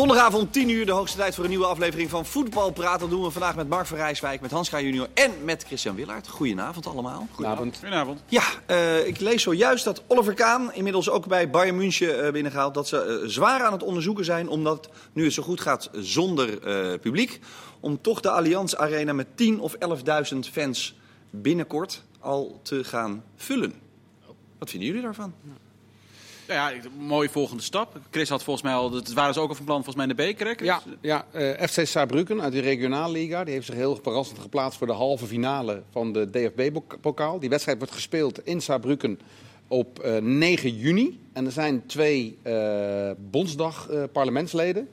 Zondagavond 10 uur, de hoogste tijd voor een nieuwe aflevering van Voetbal Praat. Dat doen we vandaag met Mark van Rijswijk, met Hans Kraaij junior en met Christian Willaert. Goedenavond allemaal. Goedenavond. Goedenavond. Ja, eh, ik lees zojuist dat Oliver Kaan, inmiddels ook bij Bayern München eh, binnengehaald, dat ze eh, zwaar aan het onderzoeken zijn, omdat nu het zo goed gaat zonder eh, publiek, om toch de Allianz Arena met 10 of 11.000 fans binnenkort al te gaan vullen. Wat vinden jullie daarvan? Ja, mooie volgende stap. Chris had volgens mij al, dat waren ze ook al van plan volgens mij in de beker. Ja, ja eh, FC Saarbrücken uit de regionaalliga. Die heeft zich heel verrassend geplaatst voor de halve finale van de DFB-pokaal. Die wedstrijd wordt gespeeld in Saarbrücken op eh, 9 juni. En er zijn twee eh Bondsdag-parlementsleden.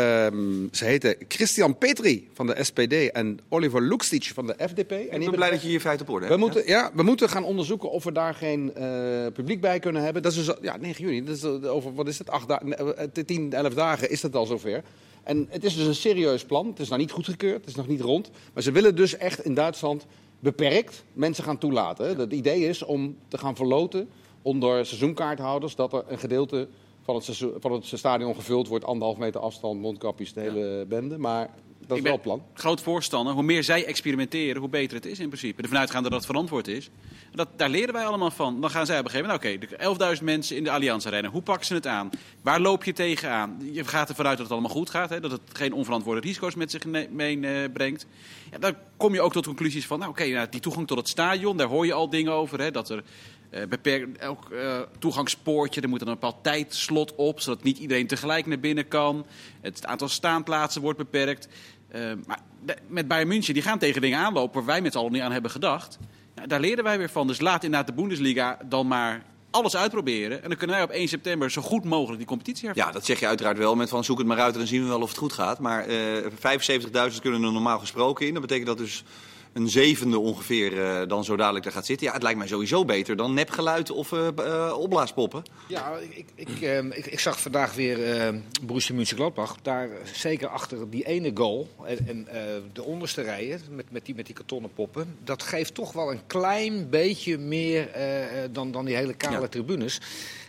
Ehm, ze heten Christian Petri van de SPD en Oliver Lukstic van de FDP. En Ik ben blij dat je je feit op orde We hebt. moeten, ja, we moeten gaan onderzoeken of we daar geen eh, publiek bij kunnen hebben. Dat is dus, ja, 9 juni, dat is over, wat is het, acht da- eh, 10, 11 dagen is dat al zover. En het is dus een serieus plan. Het is nog niet goedgekeurd, het is nog niet rond. Maar ze willen dus echt in Duitsland beperkt mensen gaan toelaten. Het idee is om te gaan verloten onder seizoenkaarthouders dat er een gedeelte van het, van het stadion gevuld wordt. Anderhalf meter afstand, mondkapjes, de hele bende. Maar dat is wel het plan. groot voorstander. Hoe meer zij experimenteren, hoe beter het is in principe. Ervan uitgaande dat het verantwoord is. Dat, daar leren wij allemaal van. Dan gaan zij op een gegeven moment, nou, oké, de 11.000 mensen in de Allianz Arena. Hoe pakken ze het aan? Waar loop je tegenaan? Je gaat ervan uit dat het allemaal goed gaat. Hè? Dat het geen onverantwoorde risico's met zich meebrengt. ja, dan kom je ook tot conclusies van, nou, oké, nou, die toegang tot het stadion. Daar hoor je al dingen over. Hè? Dat er beperkt, elk eh, toegangspoortje, er moet dan een bepaald tijdslot op, zodat niet iedereen tegelijk naar binnen kan. Het aantal staanplaatsen wordt beperkt. Eh, maar met Bayern München, die gaan tegen dingen aanlopen waar wij met z'n allen niet aan hebben gedacht. Daar leren wij weer van. Dus laat inderdaad de Bundesliga dan maar alles uitproberen. En dan kunnen wij op 1 september zo goed mogelijk die competitie hervatten. Ja, dat zeg je uiteraard wel met van zoek het maar uit en dan zien we wel of het goed gaat. Maar eh 75.000 kunnen er normaal gesproken in. Dat betekent dat dus een zevende ongeveer eh, dan zo dadelijk daar gaat zitten. Ja, het lijkt mij sowieso beter dan nepgeluid of eh, eh, opblaaspoppen. Ja, ik, ik, ik, ik, zag vandaag weer eh Borussia Mönchengladbach. Daar zeker achter die ene goal en, en de onderste rijen met, met, die, met die kartonnen poppen. Dat geeft toch wel een klein beetje meer dan, dan die hele kale Ja. tribunes.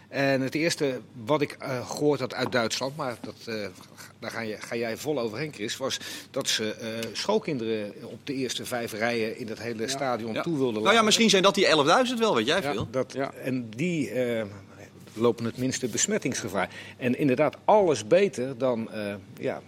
En het eerste wat ik eh, gehoord had uit Duitsland, maar dat, eh, daar ga, je, ga jij vol overheen, Chris, was dat ze eh, schoolkinderen op de eerste vijf rijen in dat hele stadion Ja. toe wilden Nou ja, laten. misschien zijn dat die 11.000 wel, weet jij Ja. veel. Dat. En die lopen het minste besmettingsgevaar. En inderdaad, alles beter dan ja,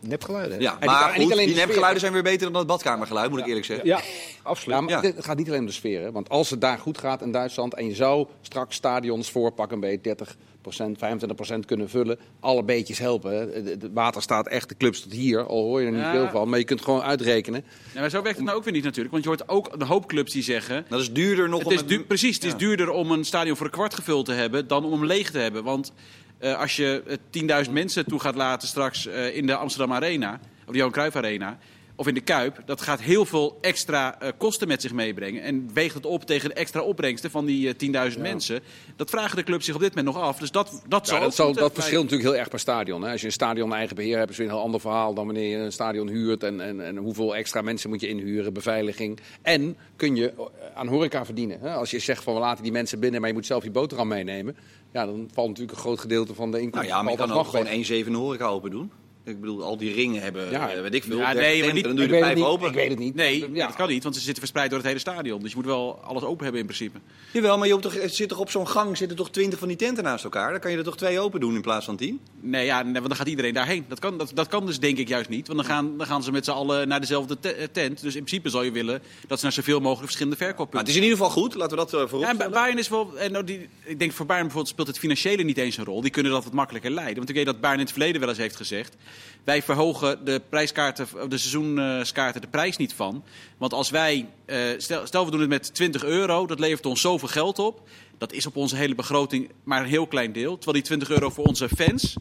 nepgeluiden. Ja, die- maar en niet alleen die nepgeluiden zijn weer beter dan het badkamergeluid, moet ik eerlijk zeggen. Ja, absoluut. Ja, maar Ja. Het gaat niet alleen om de sfeer. Hè? Want als het daar goed gaat in Duitsland en je zou straks stadions voor pakken bij 30% 25% kunnen vullen, alle beetjes helpen. Het- water staat echt de clubs tot hier, al hoor je er niet Ja. veel van. Maar je kunt gewoon uitrekenen. Ja, maar zo werkt het nou ook weer niet natuurlijk. Want je hoort ook een hoop clubs die zeggen... Dat is duurder nog Het om is precies, het is duurder om een stadion voor een kwart gevuld te hebben dan om hem leeg te hebben. Want eh, als je eh, 10.000 mensen toe gaat laten straks eh, in de Amsterdam Arena, of de Johan Cruijff Arena, of in de Kuip, dat gaat heel veel extra eh, kosten met zich meebrengen. En weegt het op tegen de extra opbrengsten van die eh, 10.000 mensen. Dat vragen de clubs zich op dit moment nog af. Dus dat, dat zal Ja, ook dat, zal, dat verschilt natuurlijk heel erg per stadion. Hè. Als je een stadion eigen beheer hebt, is het weer een heel ander verhaal dan wanneer je een stadion huurt. En, en, en hoeveel extra mensen moet je inhuren, beveiliging. En kun je eh, aan horeca verdienen. Hè. Als je zegt van we laten die mensen binnen, maar je moet zelf je boterham meenemen. Ja, dan valt natuurlijk een groot gedeelte van de Nou inkomsten. ja, maar je kan ook gewoon weg. 1 7 horeca open doen. Ik bedoel, al die ringen hebben, Ja. eh, weet ik veel, Ja, 30 nee, maar niet- dan doe je er vijf niet, open. ik weet het niet. Nee, ja. dat kan niet, want ze zitten verspreid door het hele stadion. Dus je moet wel alles open hebben in principe. Jawel, maar je toch, zit toch op zo'n gang zitten toch 20 van die tenten naast elkaar? Dan kan je er toch twee open doen in plaats van 10? Nee, ja, nee, want dan gaat iedereen daarheen. Dat kan, dat, dat kan dus denk ik juist niet. Want dan gaan, dan gaan ze met z'n allen naar dezelfde te- eh, tent. Dus in principe zou je willen dat ze naar zoveel mogelijk verschillende Maar verkooppunten het is in ieder geval goed, laten we dat uh, voorop Ja. Bayern is wel. En nou, die, ik denk voor Bayern bijvoorbeeld speelt het financiële niet eens een rol. Die kunnen dat wat makkelijker leiden. Want ik weet dat Bayern in het verleden wel eens heeft gezegd. Wij verhogen de prijskaarten, de seizoenskaarten de prijs niet van. Want als wij. eh, stel, stel we doen het met 20 euro, dat levert ons zoveel geld op. Dat is op onze hele begroting maar een heel klein deel. Terwijl die 20 euro voor onze fans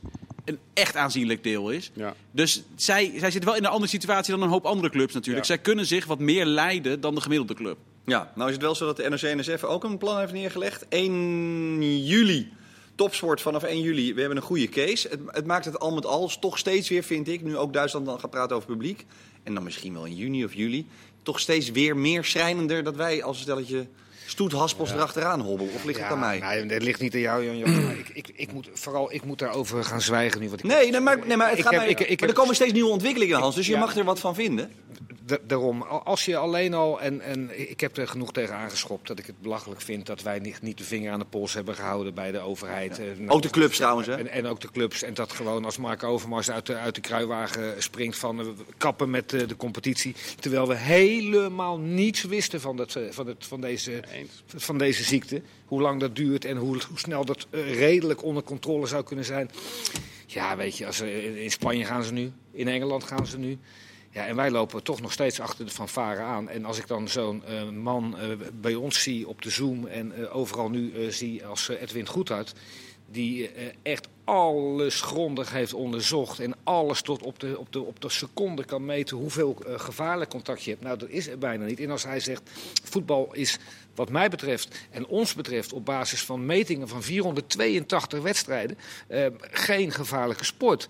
een echt aanzienlijk deel is. Ja. Dus zij, zij zitten wel in een andere situatie dan een hoop andere clubs natuurlijk. Ja. Zij kunnen zich wat meer leiden dan de gemiddelde club. Ja, nou is het wel zo dat de NOC-NSF ook een plan heeft neergelegd. 1 juli, topsport vanaf 1 juli. We hebben een goede case. Het, het maakt het al met al toch steeds weer, vind ik, nu ook Duitsland dan gaat praten over publiek. En dan misschien wel in juni of juli. Toch steeds weer meer schrijnender dat wij als stelletje stoethaspels erachteraan hobbel? Of ligt het aan mij? Nee, het ligt niet aan jou, Jan. Ik, ik, ik moet, vooral ik moet daarover gaan zwijgen nu. Want ik, Nee, nee, maar, nee, maar, het Ik gaat heb- mij- ik- heb- er komen steeds nieuwe ontwikkelingen, Hans. Dus je mag er wat van vinden. Da- daarom, al- als je alleen al, en, en ik heb er genoeg tegen aangeschopt dat ik het belachelijk vind dat wij niet, niet de vinger aan de pols hebben gehouden bij de overheid. Eh, nou, Ook de clubs trouwens, hè? En, en ook de clubs. En dat gewoon als Mark Overmars uit de, uit de kruiwagen springt van eh, kappen met eh, de competitie. Terwijl we helemaal niets wisten van, dat, van, het, van, deze, van deze ziekte. Hoe lang dat duurt en hoe, snel dat eh, redelijk onder controle zou kunnen zijn. Ja, weet je, als, eh, in Spanje gaan ze nu, in Engeland gaan ze nu. Ja, en wij lopen toch nog steeds achter de fanfare aan. En als ik dan zo'n eh, man bij ons zie op de Zoom en overal nu zie als Edwin Goedhart... die echt alles grondig heeft onderzocht en alles tot op de, op de, op de seconde kan meten... hoeveel gevaarlijk contact je hebt. Nou, dat is er bijna niet. En als hij zegt, voetbal is wat mij betreft en ons betreft... op basis van metingen van 482 wedstrijden eh, geen gevaarlijke sport...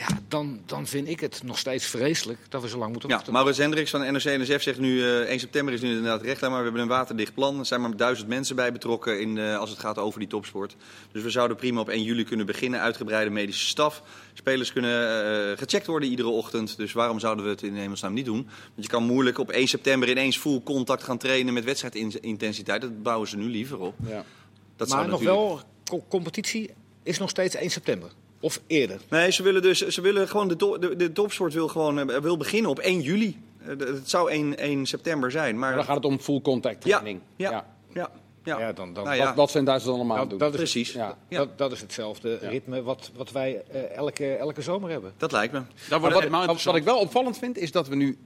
Ja, dan, dan vind ik het nog steeds vreselijk dat we zo lang moeten Ja, wachten. Maurits Hendricks van NRC-NSF zegt nu, eh 1 september is nu inderdaad recht, maar we hebben een waterdicht plan. Er zijn maar duizend mensen bij betrokken in, eh, als het gaat over die topsport. Dus we zouden prima op 1 juli kunnen beginnen, uitgebreide medische staf. Spelers kunnen eh, gecheckt worden iedere ochtend, dus waarom zouden we het in hemelsnaam niet doen? Want je kan moeilijk op 1 september ineens full contact gaan trainen met wedstrijdintensiteit. Dat bouwen ze nu liever op. Ja. Dat maar nog natuurlijk- wel, co- competitie is nog steeds 1 september. Of eerder. Nee, ze willen dus ze willen gewoon de, to- de, de topsport wil gewoon eh, wil beginnen op 1 juli. Eh, Het zou 1, 1 september zijn, maar Maar dan gaat het om full contact training. ja, ja, ja, ja. Ja, dan, dan, Nou ja. Wat, wat zijn Duitsers allemaal doen? dat is, Precies. Ja. Ja. dat, dat is hetzelfde Ja. ritme wat, wat wij eh, elke, elke zomer hebben. Dat lijkt me. Dat Maar wordt wat, wat, wat ik wel opvallend vind, is dat we nu...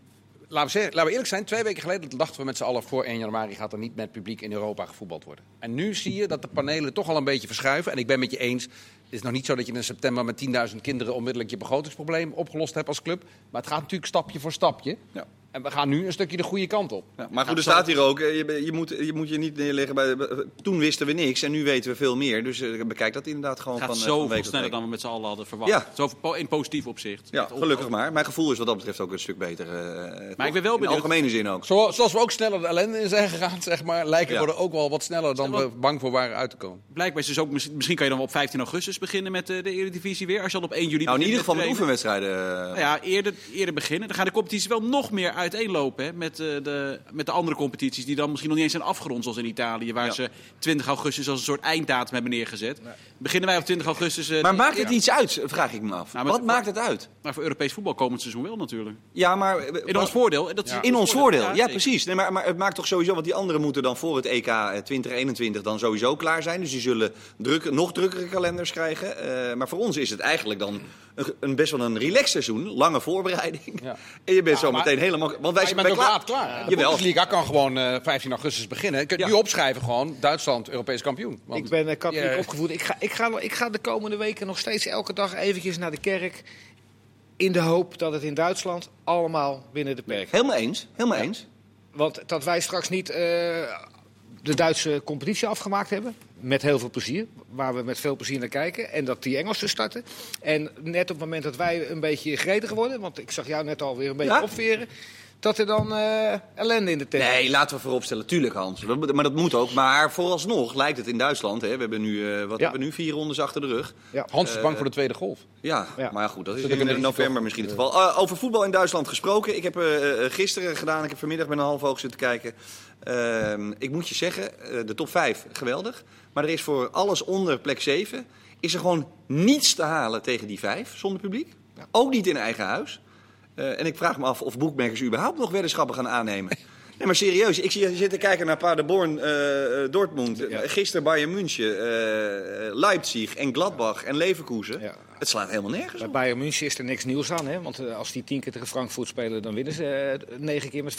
Laten we, zeggen, laten we eerlijk zijn, twee weken geleden dachten we met z'n allen... voor 1 januari gaat er niet met publiek in Europa gevoetbald worden. En nu zie je dat de panelen toch al een beetje verschuiven. En ik ben met je eens, het is nog niet zo dat je in september... met 10.000 kinderen onmiddellijk je begrotingsprobleem opgelost hebt als club. Maar het gaat natuurlijk stapje voor stapje. Ja. En we gaan nu een stukje de goede kant op. Ja, maar goed, er staat hier ook, eh, je, je, moet, je moet je niet neerleggen bij... bij- Toen wisten we niks en nu weten we veel meer. Dus eh, bekijk dat inderdaad gewoon gaat van, eh, week tot sneller dan we met z'n allen hadden verwacht. Ja. Po- in positief opzicht. Ja, gelukkig maar. Mijn gevoel is wat dat betreft ook een stuk beter. eh, Maar ik ben wel In algemene zin ook. Zo, zoals we ook sneller de ellende in zijn gegaan, zeg maar... lijken Ja. we er ook wel wat sneller dan we bang voor waren uit te komen. Blijkbaar is dus ook, misschien misschien kan je dan wel op 15 augustus beginnen met eh, de Eredivisie weer. Als je al op 1 juli Nou, in ieder geval met oefenwedstrijden. eh, Nou ja, eerder, eerder beginnen. Dan gaan de competities wel nog meer uiteenlopen hè, met, eh, de, met de andere competities die dan misschien nog niet eens zijn afgerond, zoals in Italië, waar Ja. ze 20 augustus als een soort einddatum hebben neergezet. Beginnen wij op 20 augustus. eh, Maar maakt het iets uit, vraag ik me af. Nou, Wat maakt het uit? Maar voor Europees voetbal komend seizoen wel natuurlijk. Ja, maar... eh, In wat- ons voordeel. en Dat is Ja. In ons voordeel, ja, precies. Nee, maar, maar het maakt toch sowieso, want die anderen moeten dan voor het EK eh, 2021 dan sowieso klaar zijn. Dus die zullen druk, nog drukkere kalenders krijgen. Eh, maar voor ons is het eigenlijk dan een, een best wel een relaxed seizoen. Lange voorbereiding. Ja. En je bent Ja, zo meteen helemaal... Want wij zijn ook klaar. laat klaar. De Jawel. Bundesliga kan gewoon eh 15 augustus beginnen. Je kunt Ja. nu opschrijven gewoon Duitsland, Europees kampioen. Want ik ben eh, katholiek Ja. opgevoed. Ik ga, ik, ga, ik ga de komende weken nog steeds elke dag eventjes naar de kerk. In de hoop dat het in Duitsland allemaal binnen de perken. Helemaal eens, helemaal eens. Want dat wij straks niet eh, de Duitse competitie afgemaakt hebben. Met heel veel plezier. Waar we met veel plezier naar kijken. En dat die Engelsen starten. En net op het moment dat wij een beetje gretiger worden. Want ik zag jou net alweer een beetje Ja? opveren. Dat er dan eh, ellende in de tent Nee, laten we vooropstellen, tuurlijk Hans. Maar dat moet ook. Maar vooralsnog lijkt het in Duitsland. Hè, we hebben nu, eh, wat Ja. hebben we nu, vier rondes achter de rug. Ja. Hans is bang voor de tweede golf. Ja, Ja. maar goed, dat is in november misschien het geval. Eh, over voetbal in Duitsland gesproken. Ik heb eh, eh, gisteren gedaan, ik heb vanmiddag met een half oog zitten kijken. Ehm, ik moet je zeggen, eh, de top 5, geweldig. Maar er is voor alles onder plek 7, is er gewoon niets te halen tegen die 5 zonder publiek. Ook niet in eigen huis. Eh, en ik vraag me af of boekmakers überhaupt nog weddenschappen gaan aannemen. Nee, maar serieus, ik zie je zitten kijken naar Paderborn, eh, Dortmund, Ja. gisteren Bayern München, Leipzig en Gladbach en Leverkusen. Ja. Het slaat helemaal nergens Bij op. Bayern München is er niks nieuws aan. Hè? Want eh, als die tien keer tegen Frankfurt spelen, dan winnen ze eh, negen keer met 5-0.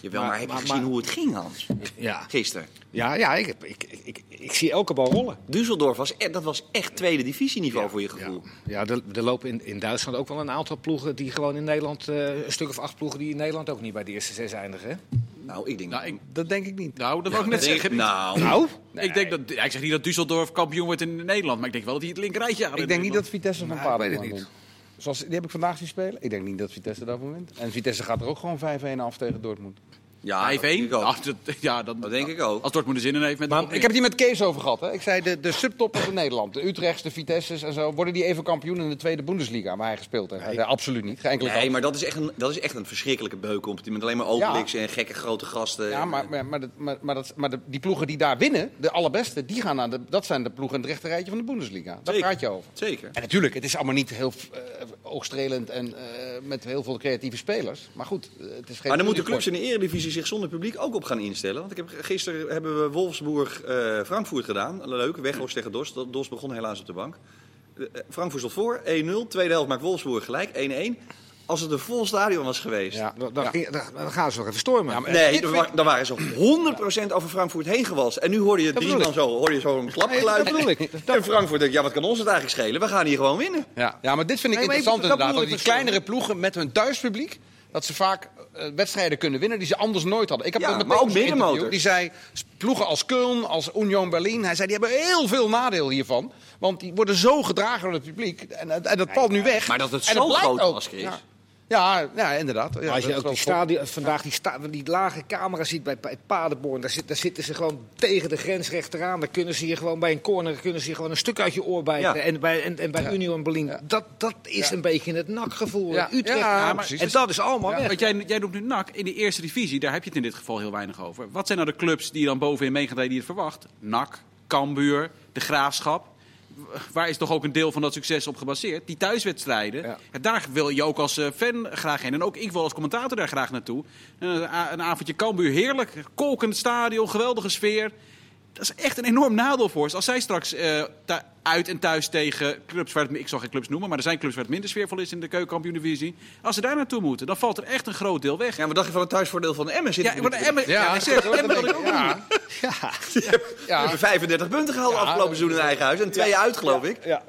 Jawel, maar, heb je gezien hoe het ging, Hans? Ja, Gisteren. ja, ja ik, heb- ik, ik, zie elke bal rollen. Düsseldorf was, e- dat was echt tweede divisieniveau voor je Ja, gevoel. ja er, er lopen in, in Duitsland ook wel een aantal ploegen die gewoon in Nederland, eh, een stuk of acht ploegen die in Nederland ook niet bij de eerste zes eindigen. Hè? Nou, ik denk Nou, ik, Dat denk ik niet. nou dat wil ik net denk- zeggen. Nou, Nou, Ik, denk dat, ja, ik zeg niet dat Düsseldorf kampioen wordt in Nederland, maar ik denk wel dat hij het linkerrijtje aan Ik denk niet dat Vitesse van Nou, Paderborn het niet. wint. Zoals, die heb ik vandaag zien spelen. Ik denk niet dat Vitesse daarvan wint. En Vitesse gaat er ook gewoon 5-1 af tegen Dortmund. Ja, dat 5-1. denk ik ook. Ah, dat, ja, dat, Dat denk ik ook. Als Dortmund er zin in heeft met Maar de ik heb het hier met Kees over gehad. Hè. Ik zei, de, de subtoppers in Nederland, de Utrechts, de Vitesse's en zo... worden die even kampioen in de tweede Bundesliga waar hij gespeeld heeft? Nee, absoluut niet. Geen enkele Nee, kans. maar dat is echt een, dat is echt een verschrikkelijke beukencompetitie. Met alleen maar Obelix en gekke grote gasten. Ja, maar, maar, maar, dat- maar, maar, dat, maar de, die ploegen die daar winnen, de allerbeste, die gaan naar de, dat zijn de ploegen in het rechte rijtje van de Bundesliga. Daar Zeker. praat je over. Zeker. En natuurlijk, het is allemaal niet heel eh, oogstrelend en eh, met heel veel creatieve spelers. Maar goed, eh, het is geen... Maar dan moeten clubs in de Eredivisie zich zonder publiek ook op gaan instellen. Want ik heb, gisteren hebben we Wolfsburg eh Frankfurt gedaan. Leuk, Weghorst tegen Dos. Dos begon helaas op de bank. Eh, Frankfurt stond voor, 1-0. Tweede helft maakt Wolfsburg gelijk, 1-1. Als het een vol stadion was geweest. Ja. Dan, dan, ging- dan- dan gaan ze nog even stormen. Ja, maar- Nee, dan, vind wa- dan waren ze 100% over Frankfurt heen gewast. En nu hoorde je drie ik. zo, hoorde je zo'n klapgeluid. dat bedoel ik. En Frankfurt denkt, ja wat kan ons het eigenlijk schelen? We gaan hier gewoon winnen. Ja, ja, maar dit vind ik Nee, interessant dat inderdaad. Dat die zo. kleinere ploegen met hun thuispubliek... dat ze vaak eh, wedstrijden kunnen winnen die ze anders nooit hadden. Ik heb Ja, met maar ook geïnterviewd. Die zei, ploegen als Köln, als Union Berlin... hij zei, die hebben heel veel nadeel hiervan. Want die worden zo gedragen door het publiek. En, en dat valt nu weg. maar dat het zo groot ook. was, Chris. Ja. Ja, ja, inderdaad. Ja, Maar als je ook die stadion, vandaag die, sta, die lage camera ziet bij, bij Paderborn, daar, zit, daar zitten ze gewoon tegen de grens rechteraan. Daar kunnen ze je gewoon bij een corner kunnen ze je gewoon een stuk uit je oor bijten. Ja. En bij, en, en bij Ja. Union Berlin, dat, dat is een beetje het nakgevoel. Ja. Utrecht. Ja, en precies. dat is allemaal weg. Want jij, jij noemt nu NAC. In de eerste divisie, daar heb je het in dit geval heel weinig over. Wat zijn nou de clubs die dan bovenin meegaan die je het verwacht? NAC, Cambuur, De Graafschap. Waar is toch ook een deel van dat succes op gebaseerd? Die thuiswedstrijden. Ja. En daar wil je ook als eh, fan graag heen. En ook ik wil als commentator daar graag naartoe. En Een, a- een avondje Cambuur, heerlijk. Kolkend stadion, geweldige sfeer. Dat is echt een enorm nadeel voor ze. Als zij straks eh, uit en thuis tegen clubs waar het, ik zal geen clubs noemen, maar er zijn clubs waar het minder sfeervol is in de keukenkampioen-divisie. Als ze daar naartoe moeten, dan valt er echt een groot deel weg. Ja, wat dacht je van het thuisvoordeel van Emmen? Zit Ja, maar de Emmen, ja, Ja, ik zeg, dat Emmen ik ook ik. Ja. We Ja. hebben 35 punten gehaald afgelopen seizoen in eigen huis. En twee uit, geloof ik. Ja.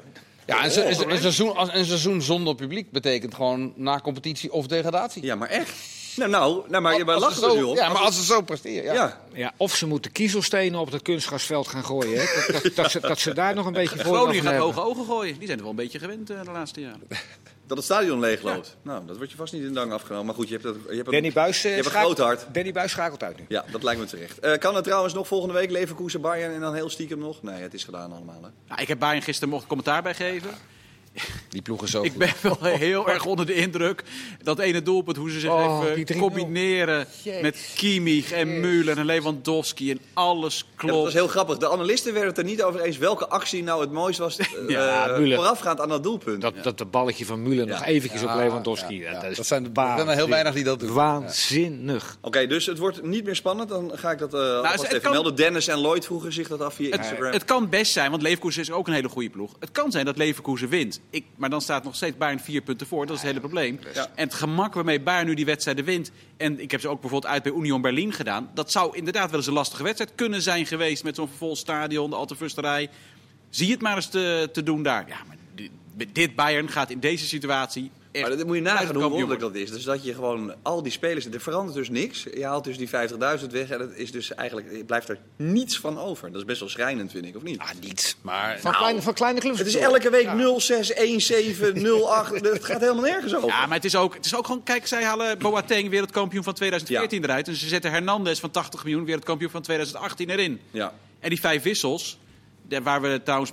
Ja, een, se- een, een seizoen, als- een seizoen zonder publiek betekent gewoon na competitie of degradatie. Ja, maar echt. Nou, nou, nou maar je ze er zo- nu op. Ja, maar als ze zo presteren. Ja. Ja. Ja, of ze moeten kiezelstenen op het kunstgrasveld gaan gooien. Hè. Dat, dat, dat, ze, dat ze daar nog een beetje voor Groningen gaat hoge ogen gooien. Die zijn er wel een beetje gewend eh, de laatste jaren. Dat het stadion leegloopt. Nou, dat wordt je vast niet in dank afgenomen. Maar goed, je hebt, dat, je hebt, Danny een, Buis, je eh, hebt een schakelt- groot hart. Danny Buis schakelt uit nu. Ja, dat lijkt me terecht. Eh, kan het trouwens nog volgende week Leverkusen, Bayern en dan heel stiekem nog? Nee, het is gedaan allemaal. Hè? Nou, ik heb Bayern gisteren mocht commentaar bij geven. Die ploegen zo Ik goed. ben wel heel erg onder de indruk. Dat ene doelpunt, hoe ze zich Oh, even 3-0. combineren met Kimmich en Müller en Lewandowski en alles Ja, dat klopt. was heel grappig. De analisten werden het er niet over eens welke actie nou het mooist was eh, Ja, voorafgaand aan dat doelpunt. Dat, dat de balletje van Müller nog eventjes op Lewandowski. ja, dat, is Dat zijn zijn er heel weinig die dat doen. Waanzinnig. Oké, dus het wordt niet meer spannend. Dan ga ik dat eh alvast Nou, het even kan- melden. Dennis en Lloyd vroegen zich dat af via Het, Instagram. het kan best zijn, want Leverkusen is ook een hele goede ploeg. Het kan zijn dat Leverkusen wint. Ik, maar dan staat nog steeds Bayern vier punten voor. Dat is het hele probleem. Ja. En het gemak waarmee Bayern nu die wedstrijden wint. En ik heb ze ook bijvoorbeeld uit bij Union Berlin gedaan. Dat zou inderdaad wel eens een lastige wedstrijd kunnen zijn geweest. Met zo'n vol stadion, de Altefusterij. Zie het maar eens te, te doen daar. Ja, maar di- dit Bayern gaat in deze situatie. Echt Maar dat moet je nagaan hoe worden. dat is. Dus dat je gewoon al die spelers, er verandert dus niks. Je haalt dus die 50.000 weg en dat is dus eigenlijk, blijft er niets van over. Dat is best wel schrijnend, vind ik, of niet? Ah, niets. Maar Van, kleine, van kleine clubs. Het is elke week 06, 17, 08. Het gaat helemaal nergens over. Ja, maar het is, ook, het is ook gewoon... Kijk, zij halen Boateng wereldkampioen van 2014 eruit. En ze zetten Hernandez van 80 miljoen wereldkampioen van 2018 erin. Ja. En die vijf wissels, waar we trouwens,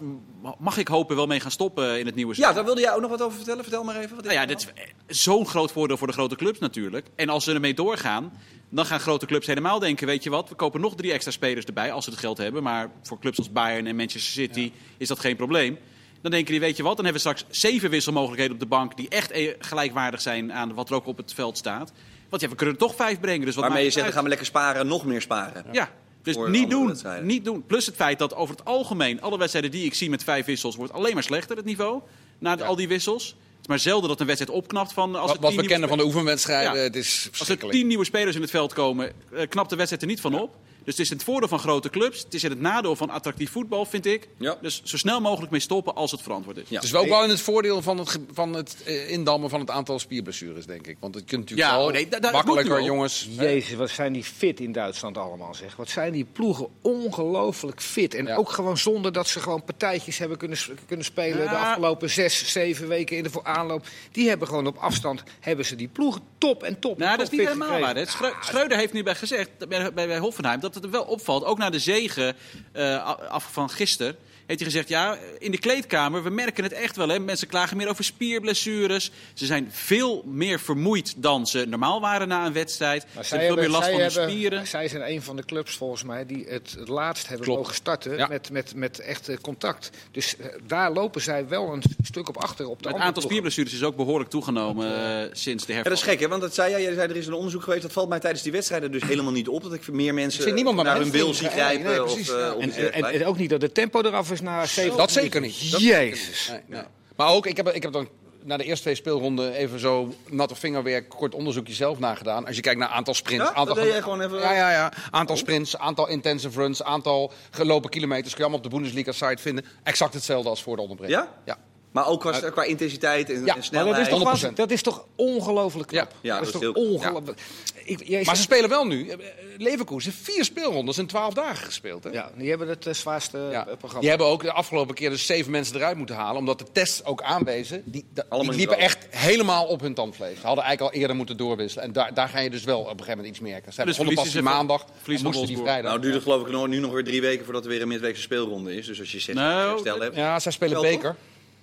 mag ik hopen, wel mee gaan stoppen in het nieuwe ja, seizoen. daar wilde jij ook nog wat over vertellen. Vertel maar even. Wat Nou ja, dit is zo'n groot voordeel voor de grote clubs natuurlijk. En als ze ermee doorgaan, dan gaan grote clubs helemaal denken... weet je wat, we kopen nog drie extra spelers erbij als ze het geld hebben. Maar voor clubs als Bayern en Manchester City is dat geen probleem. Dan denken die, weet je wat, dan hebben we straks zeven wisselmogelijkheden op de bank... die echt eh, gelijkwaardig zijn aan wat er ook op het veld staat. Want ja, we kunnen er toch vijf brengen. Dus wat Waarmee je zegt, dan gaan we lekker sparen en nog meer sparen. ja, dus niet doen, niet doen. Plus het feit dat over het algemeen alle wedstrijden die ik zie met vijf wissels wordt alleen maar slechter het niveau na al die wissels. Het is maar zelden dat een wedstrijd opknapt van als wat, wat we kennen van de oefenwedstrijden, Ja. het is Als er tien nieuwe spelers in het veld komen, eh, knapt de wedstrijd er niet van op. Dus het is het voordeel van grote clubs. Het is in het nadeel van attractief voetbal, vind ik. Ja. Dus zo snel mogelijk mee stoppen als het verantwoord is. Ja. Het is wel wel in het voordeel van het, van het eh, indammen van het aantal spierblessures, denk ik. Want het kunt natuurlijk Ja, wel oh nee, da- da- makkelijker, jongens. Jezus, wat zijn die fit in Duitsland allemaal, zeg. Wat zijn die ploegen ongelooflijk fit. En Ja. ook gewoon zonder dat ze gewoon partijtjes hebben kunnen, kunnen spelen de afgelopen zes, zeven weken in de aanloop. Die hebben gewoon op afstand, hebben ze die ploegen top en top. Nou, dat is niet helemaal waar. Schreu- Schreuder heeft nu bij gezegd, bij, bij, bij Hoffenheim, dat het er wel opvalt. Ook na de zegen eh, af van gisteren. Heeft hij gezegd, ja, in de kleedkamer, we merken het echt wel. Hè. Mensen klagen meer over spierblessures. Ze zijn veel meer vermoeid dan ze normaal waren na een wedstrijd. Maar ze hebben veel meer last van de spieren. Zij zijn een van de clubs volgens mij die het, het laatst hebben Klopt. mogen starten Ja. met, met, met echt eh, contact. Dus eh, daar lopen zij wel een stuk op achter op de Het aantal ploegen. spierblessures is ook behoorlijk toegenomen eh, sinds de Ja, herfst. dat is gek, hè? Want dat zei jij, jij zei er is een onderzoek geweest. Dat valt mij tijdens die wedstrijden dus helemaal niet op. Dat ik meer mensen naar hun wil zie. Nee, grijpen. nee, of, precies, ja. of En, en ook niet dat het tempo eraf is na 70 Dat zeker niet. Dat Jezus. Nee, nee. Maar ook, ik heb, ik heb dan na de eerste twee speelronden even zo natte vingerwerk, kort onderzoekje zelf nagedaan. Als je kijkt naar aantal sprints. Ja? aantal Dat deed jij gewoon even- Ja, ja, ja. Aantal sprints, aantal intensive runs, aantal gelopen kilometers. Kun je allemaal op de Bundesliga-site vinden. Exact hetzelfde als voor de onderbreking. Ja? Ja. Maar ook qua, qua intensiteit en, Ja, en maar Maar snelheid. dat is toch, 100%. waanzin- dat is toch ongelooflijk knap? Ja. Ja, dat is toch ongelooflijk. Maar ze zegt- spelen wel nu. eh, Leverkusen, vier speelrondes in twaalf dagen gespeeld. Hè? ja, die hebben het eh, zwaarste eh, Ja. programma. Die hebben ook de afgelopen keer dus zeven mensen eruit moeten halen. Omdat de tests ook aanwezen. Die, die liepen echt helemaal op hun tandvlees. Ze hadden eigenlijk al eerder moeten doorwisselen. En daar, daar ga je dus wel op een gegeven moment iets merken. Ze hebben Dus begonnen pas die maandag. En moesten die vrijdag. Nou duurt het geloof ik nu nog weer drie weken voordat er weer een midweekse speelronde is. Dus als je zes Nou, hebt. ja, zij spelen beker.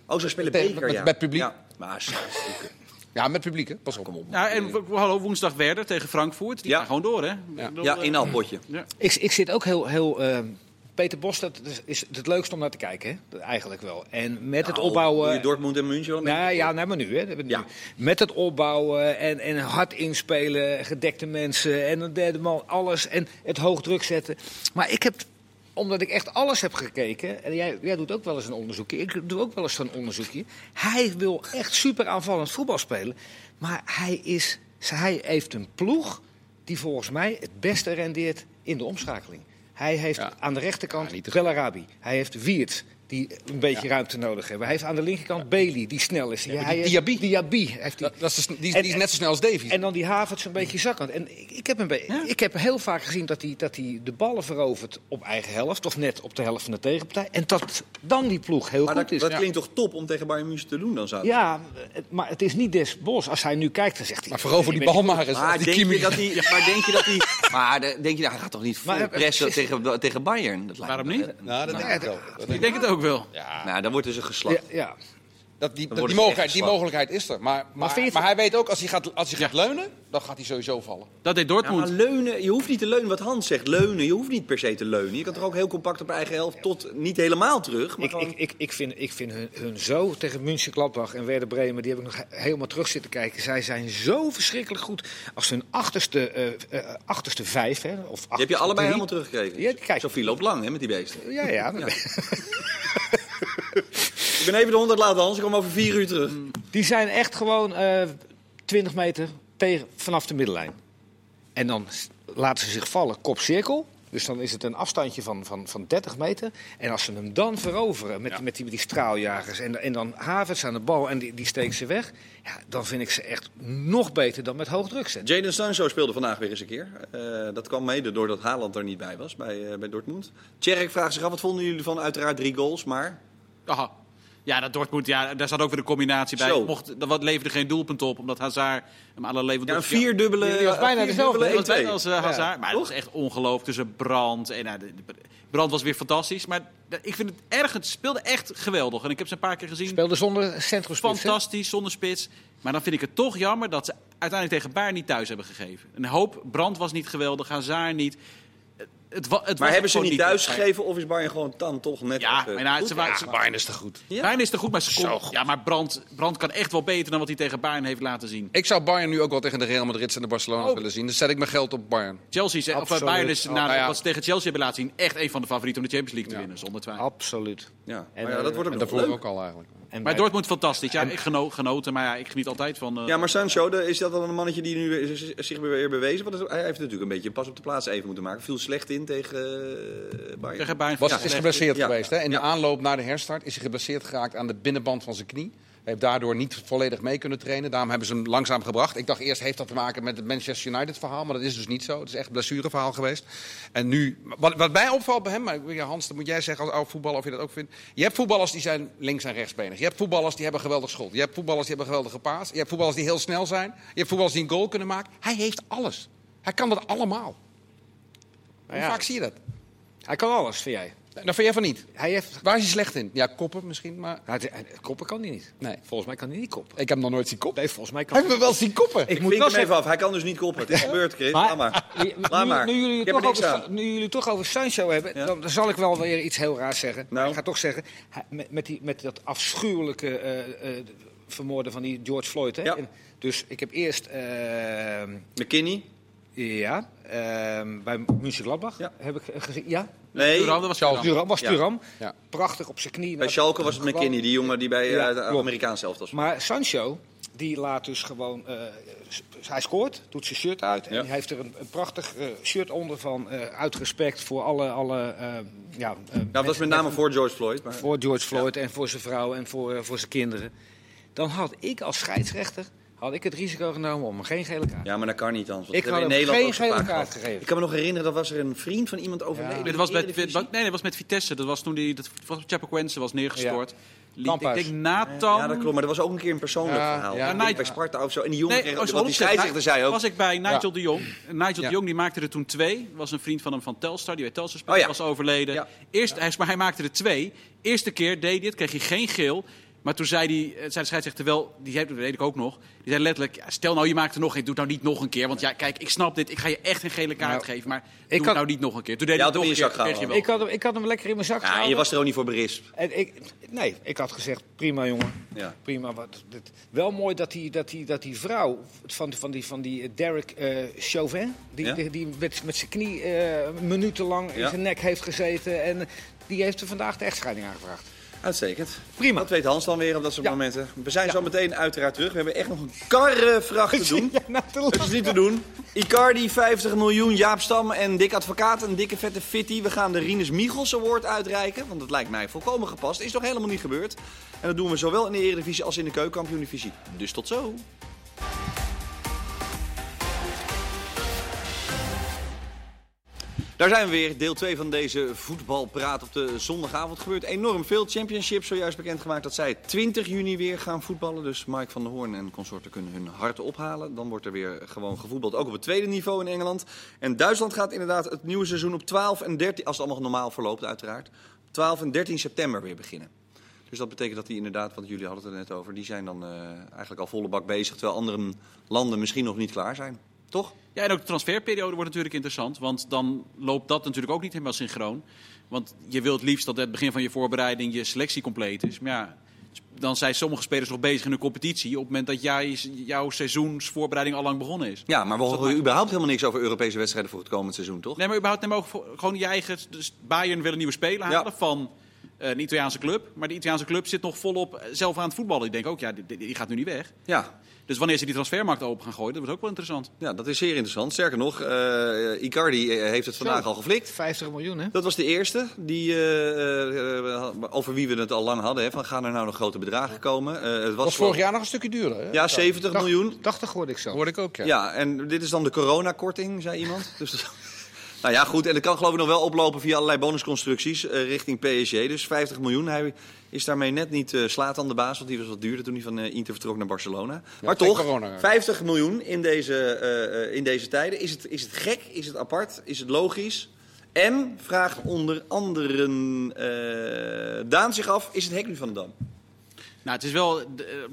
Oh, ze spelen beker, met- ja. met publiek. Ja. Maar Ja, met publiek, hè? Pas op. kom op. Ja, en hallo, woensdag Werder tegen Frankfurt. Die Ja. gaan gewoon door, hè? Ja. Ik bedoel, Ja, eh, in al potje. ja. Ik, ik zit ook heel... heel eh, Peter Bos, dat is, het leukste om naar te kijken, hè? Eigenlijk wel. En met het Nou, opbouwen... je Dortmund en München? Nou ja, nee, maar nu, hè. Ja. Met het opbouwen en, en hard inspelen, gedekte mensen en een derde man, alles. En het hoog druk zetten. Maar ik heb, omdat ik echt alles heb gekeken, en jij, jij doet ook wel eens een onderzoekje, ik doe ook wel eens zo'n onderzoekje. Hij wil echt super aanvallend voetbal spelen. Maar hij, is, hij heeft een ploeg die volgens mij het beste rendeert in de omschakeling. Hij heeft Ja. aan de rechterkant Ja, Bellarabi. Hij heeft Wiert, die een beetje ruimte nodig hebben. Hij heeft aan de linkerkant Bailey, die snel is. hij die Diaby. Diaby heeft die. Dat, dat is, die, En- die is net zo snel als Davies. En dan die Havertz een beetje zakkend. En ik, ik, heb een be- ik heb heel vaak gezien dat hij, dat hij de ballen verovert op eigen helft. Of net op de helft van de tegenpartij. En dat dan die ploeg heel Maar goed dat, is. dat ja. klinkt toch top om tegen Bayern München te doen dan zou Ja, het- maar het is niet des Bos. Als hij nu kijkt, dan zegt hij... maar verover die bal maar eens. Maar die denk, je dat hij, maar denk je dat hij... Maar de- denk je, nou, hij gaat toch niet eh, pressen tegen, tegen Bayern? Dat lijkt Waarom niet? Nou, dat denk ik wel. Denk Ik denk het ook wel. Ja. Nou, dan wordt dus een geslacht. Ja, ja. Dat die, dat die, ze mogelijkheid, die mogelijkheid is er. Maar, maar, het- maar hij weet ook, als hij gaat, als hij gaat leunen, dan gaat hij sowieso vallen. Dat deed Ja, Dortmund. maar leunen, je hoeft niet te leunen wat Hans zegt. Leunen, je hoeft niet per se te leunen. Je kan toch ook heel compact op eigen helft tot niet helemaal terug. Maar Ik, gewoon- ik, ik, ik vind, ik vind hun, hun zo tegen München Gladbach en Werder Bremen, die heb ik nog he- helemaal terug zitten kijken. Zij zijn zo verschrikkelijk goed als hun achterste, eh, eh, achterste vijf. Hè, of die heb je allebei drie. helemaal teruggekregen. Ja, kijk. Sophie loopt lang hè, met die beesten. Ja, ja. ben even de honderd laten, Hans. Ik kom over vier uur terug. Die zijn echt gewoon eh 20 meter tegen, vanaf de middenlijn. En dan laten ze zich vallen, kop cirkel. Dus dan is het een afstandje van, van, van 30 meter. En als ze hem dan veroveren met, met, die, met die straaljagers. En, en dan Havertz aan de bal en die, die steekt ze weg. Ja, dan vind ik ze echt nog beter dan met hoog druk zetten. Jadon Sancho speelde vandaag weer eens een keer. Eh, dat kwam mede doordat Haaland er niet bij was bij, eh, bij Dortmund. Tjerk vraagt zich af, wat vonden jullie van uiteraard drie goals, maar... Aha. Ja, dat Dortmund, ja, daar zat ook weer een combinatie bij. Zo. Mocht, wat leverde geen doelpunt op, omdat Hazard hem alle Ja, een vierdubbele... Die was bijna dezelfde. Dat was 1-2. bijna als eh, Hazard. Ja, maar het was echt ongelooflijk tussen Brand. En, nou, de, de- Brand was weer fantastisch. Maar de- ik vind het erg, het speelde echt geweldig. En ik heb ze een paar keer gezien. Speelde zonder centrumspits. hè? Fantastisch, zonder spits. Maar dan vind ik het toch jammer dat ze uiteindelijk tegen Bayern niet thuis hebben gegeven. Een hoop, Brand was niet geweldig, Hazard niet. Het, wa- het was Maar hebben ze niet thuis gegeven of is Bayern gewoon dan toch net Ja, even maar nou, ze waren- Bayern is te goed. Ja? Bayern is te goed, maar ze Zo kon, goed. Ja, maar Brand, Brand kan echt wel beter dan wat hij tegen Bayern heeft laten zien. Ik zou Bayern nu ook wel tegen de Real Madrid en de Barcelona Oh. willen zien. Dus zet ik mijn geld op Bayern. Chelsea, of Absoluut. Bayern is Oh, na ja. wat ze tegen Chelsea hebben laten zien echt een van de favorieten om de Champions League te Ja. winnen, zonder twijfel. Absoluut. Ja, En, maar ja, dat wordt eh, En daarvoor leuk. ook al eigenlijk. En Maar bij- Dortmund fantastisch. Ja, ik geno- genoten, maar ja, ik geniet altijd van... eh, Ja, maar Sancho, de- is dat dan een mannetje die nu is- zich weer bewezen? Want het- hij heeft natuurlijk een beetje pas op de plaats even moeten maken. Viel slecht in tegen eh Bayern. tegen Bayern Was, ja, is geblesseerd Ja. geweest. Hè? In de aanloop naar de herstart is hij geblesseerd geraakt aan de binnenband van zijn knie. Hij heeft daardoor niet volledig mee kunnen trainen. Daarom hebben ze hem langzaam gebracht. Ik dacht eerst heeft dat te maken met het Manchester United verhaal. Maar dat is dus niet zo. Het is echt een blessureverhaal geweest. En nu, wat, wat mij opvalt bij hem, maar ja, Hans, dat moet jij zeggen als oud voetballer of je dat ook vindt. Je hebt voetballers die zijn links- en rechtsbenig. Je hebt voetballers die hebben geweldig schot. Je hebt voetballers die hebben geweldige paas. Je hebt voetballers die heel snel zijn. Je hebt voetballers die een goal kunnen maken. Hij heeft alles. Hij kan dat allemaal. Hoe ja. vaak zie je dat? Hij kan alles, vind jij. Nou, vind jij van niet. Hij heeft... Waar is hij slecht in? Ja, koppen misschien, maar Nou, koppen kan hij niet. nee. Volgens mij kan hij niet koppen. Ik heb hem nog nooit zien koppen. Nee, volgens mij kan Hij heeft me wel zien koppen. Ik Ik moet hem even af. Hij kan dus niet koppen. Het is gebeurd, Chris. Maar- Laat maar. Nu, Laat maar. nu, jullie Ik het heb er toch niks over, aan. nu jullie het toch over Sancho hebben, Ja. dan, dan zal ik wel weer iets heel raars zeggen. Nou. Ik ga toch zeggen, hij- met, met, die, met dat afschuwelijke eh, eh, vermoorden van die George Floyd. Hè? Ja. En dus ik heb eerst, eh, McKinney? ja, eh, bij München Gladbach Ja. heb ik eh, gezien. Ja, Nee. Dat was. Thuram was Ja. Thuram. Ja. Prachtig op zijn knie. Bij Schalke was het gewoon- McKinney, die jongen die bij Ja, eh, de klopt. Amerikaanse zelf was. Maar Sancho, die laat dus gewoon. eh, hij scoort, doet zijn shirt uit. Ja. En hij heeft er een, een prachtig eh, shirt onder van. eh, uit respect voor alle. alle eh, ja, eh, Nou, dat was met name voor George Floyd. Maar... voor George Floyd en voor zijn vrouw en voor, voor zijn kinderen. Dan had ik als scheidsrechter had ik het risico genomen om geen gele kaart. Ja, maar dat kan niet, want Ik dat had in geen Nederland ook gele kaart gegeven. Ik kan me nog herinneren, dat was er een vriend van iemand overleden. Ja. in Dit was met, nee, nee, dat was met Vitesse. Dat was toen die, dat was Chapecoense was neergestort. Ik denk Nathan... Ja, dat klopt. Maar er was ook een keer een persoonlijk Ja, verhaal. ja. Bij Sparta of zo. En die jongen Nee, kreeg, oh, die scheidsrechter zei ook. Was ik bij Nigel Ja. de Jong. Nigel Ja. de Jong die maakte er toen twee. Was een vriend van hem van Telstar. Die bij Telstar speelde. Oh ja. Was overleden. Ja. Eerst, hij, maar hij maakte er twee. Eerste keer deed hij het. Kreeg hij geen geel. Maar toen zei, die, eh, zei de scheidsrechter wel, die zei- dat weet ik ook nog. Die zei letterlijk, ja, stel nou je maakt er nog een, doe het nou niet nog een keer. Want ja, kijk, ik snap dit, ik ga je echt een gele kaart Nou, geven. Maar doe ik het had- nou niet nog een keer. Toen deed Je hij had het hem nog in je zak. Ik had, hem, ik had hem lekker in mijn zak Ja, gehouden. je was er ook niet voor berispt. En ik, nee, ik had gezegd, prima jongen. Ja. Prima. Wat, dit, wel mooi dat die, dat, die, dat die vrouw van, van die, van die Derek eh, Chauvin, die, Ja? die, die met, met zijn knie eh, minutenlang in Ja. zijn nek heeft gezeten. En die heeft er vandaag de echtscheiding aangevraagd. Uitstekend. Prima. Dat weet Hans dan weer op dat soort Ja. momenten. We zijn zo meteen uiteraard terug. We hebben echt nog een karrevracht te doen. Ja, nou, te Het is niet te doen. Icardi, 50 miljoen, Jaap Stam en Dick Advocaat, een dikke vette fitty. We gaan de Rinus Michels Award uitreiken, want dat lijkt mij volkomen gepast. Is nog helemaal niet gebeurd. En dat doen we zowel in de Eredivisie als in de Keukenkampioen-divisie. Dus tot zo. Daar zijn we weer, deel 2 van deze voetbalpraat op de zondagavond. Gebeurt enorm veel. Championship zojuist bekendgemaakt dat zij 20 juni weer gaan voetballen. Dus Mike van der Hoorn en consorten kunnen hun hart ophalen. Dan wordt er weer gewoon gevoetbald, ook op het tweede niveau in Engeland. En Duitsland gaat inderdaad het nieuwe seizoen op 12 en 13, als het allemaal normaal verloopt uiteraard, 12 en 13 september weer beginnen. Dus dat betekent dat die inderdaad, want jullie hadden het er net over, die zijn dan eh, eigenlijk al volle bak bezig. Terwijl andere landen misschien nog niet klaar zijn. Toch? Ja, en ook de transferperiode wordt natuurlijk interessant. Want dan loopt dat natuurlijk ook niet helemaal synchroon. Want je wilt liefst dat at het begin van je voorbereiding je selectie compleet is. Maar ja, dan zijn sommige spelers nog bezig in een competitie. Op het moment dat jij, jouw seizoensvoorbereiding al lang begonnen is. Ja, maar we horen überhaupt helemaal niks over Europese wedstrijden voor het komend seizoen, toch? Nee, maar überhaupt neem ook gewoon je eigen. Dus Bayern wil een nieuwe speler Ja. halen van een Italiaanse club. Maar die Italiaanse club zit nog volop eh, zelf aan het voetballen. Ik denk ook, ja, die, die gaat nu niet weg. Ja, Dus wanneer ze die transfermarkt open gaan gooien, dat wordt ook wel interessant. ja, dat is zeer interessant. Sterker nog, eh, Icardi eh, heeft het vandaag Zo. al geflikt. 50 miljoen, hè? Dat was de eerste, die, eh, eh, over wie we het al lang hadden. Hè, van gaan er nou nog grote bedragen komen? Eh, het was, was vorig jaar nog een stukje duurder. Hè? Ja, 70 Dacht- miljoen. 80 hoorde ik zo. hoorde ik ook. Ja. Ja, en dit is dan de coronakorting, zei iemand. Dus dat- nou ja, goed. En dat kan geloof ik nog wel oplopen via allerlei bonusconstructies eh, richting PSG. Dus 50 miljoen. Hij is daarmee net niet eh slaat aan de baas, want die was wat duurder toen hij van eh, Inter vertrok naar Barcelona. maar toch, corona. 50 miljoen in deze, eh, eh, in deze tijden. Is het, is het gek? Is het apart? Is het logisch? En vraagt onder anderen eh, Daan zich af, is het hek nu van de Dam? Nou, het is wel.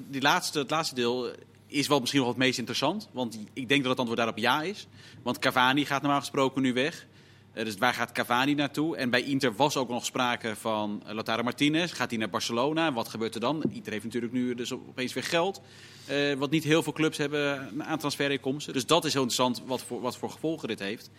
Die laatste, het laatste deel is wel misschien nog het meest interessant. Want ik denk dat het antwoord daarop ja is. Want Cavani gaat normaal gesproken nu weg. Eh, dus waar gaat Cavani naartoe? En bij Inter was ook nog sprake van eh, Lautaro Martinez. Gaat hij naar Barcelona? Wat gebeurt er dan? Inter heeft natuurlijk nu dus opeens weer geld. eh, wat niet heel veel clubs hebben aan transferinkomsten. Dus dat is heel interessant wat voor, wat voor gevolgen dit heeft.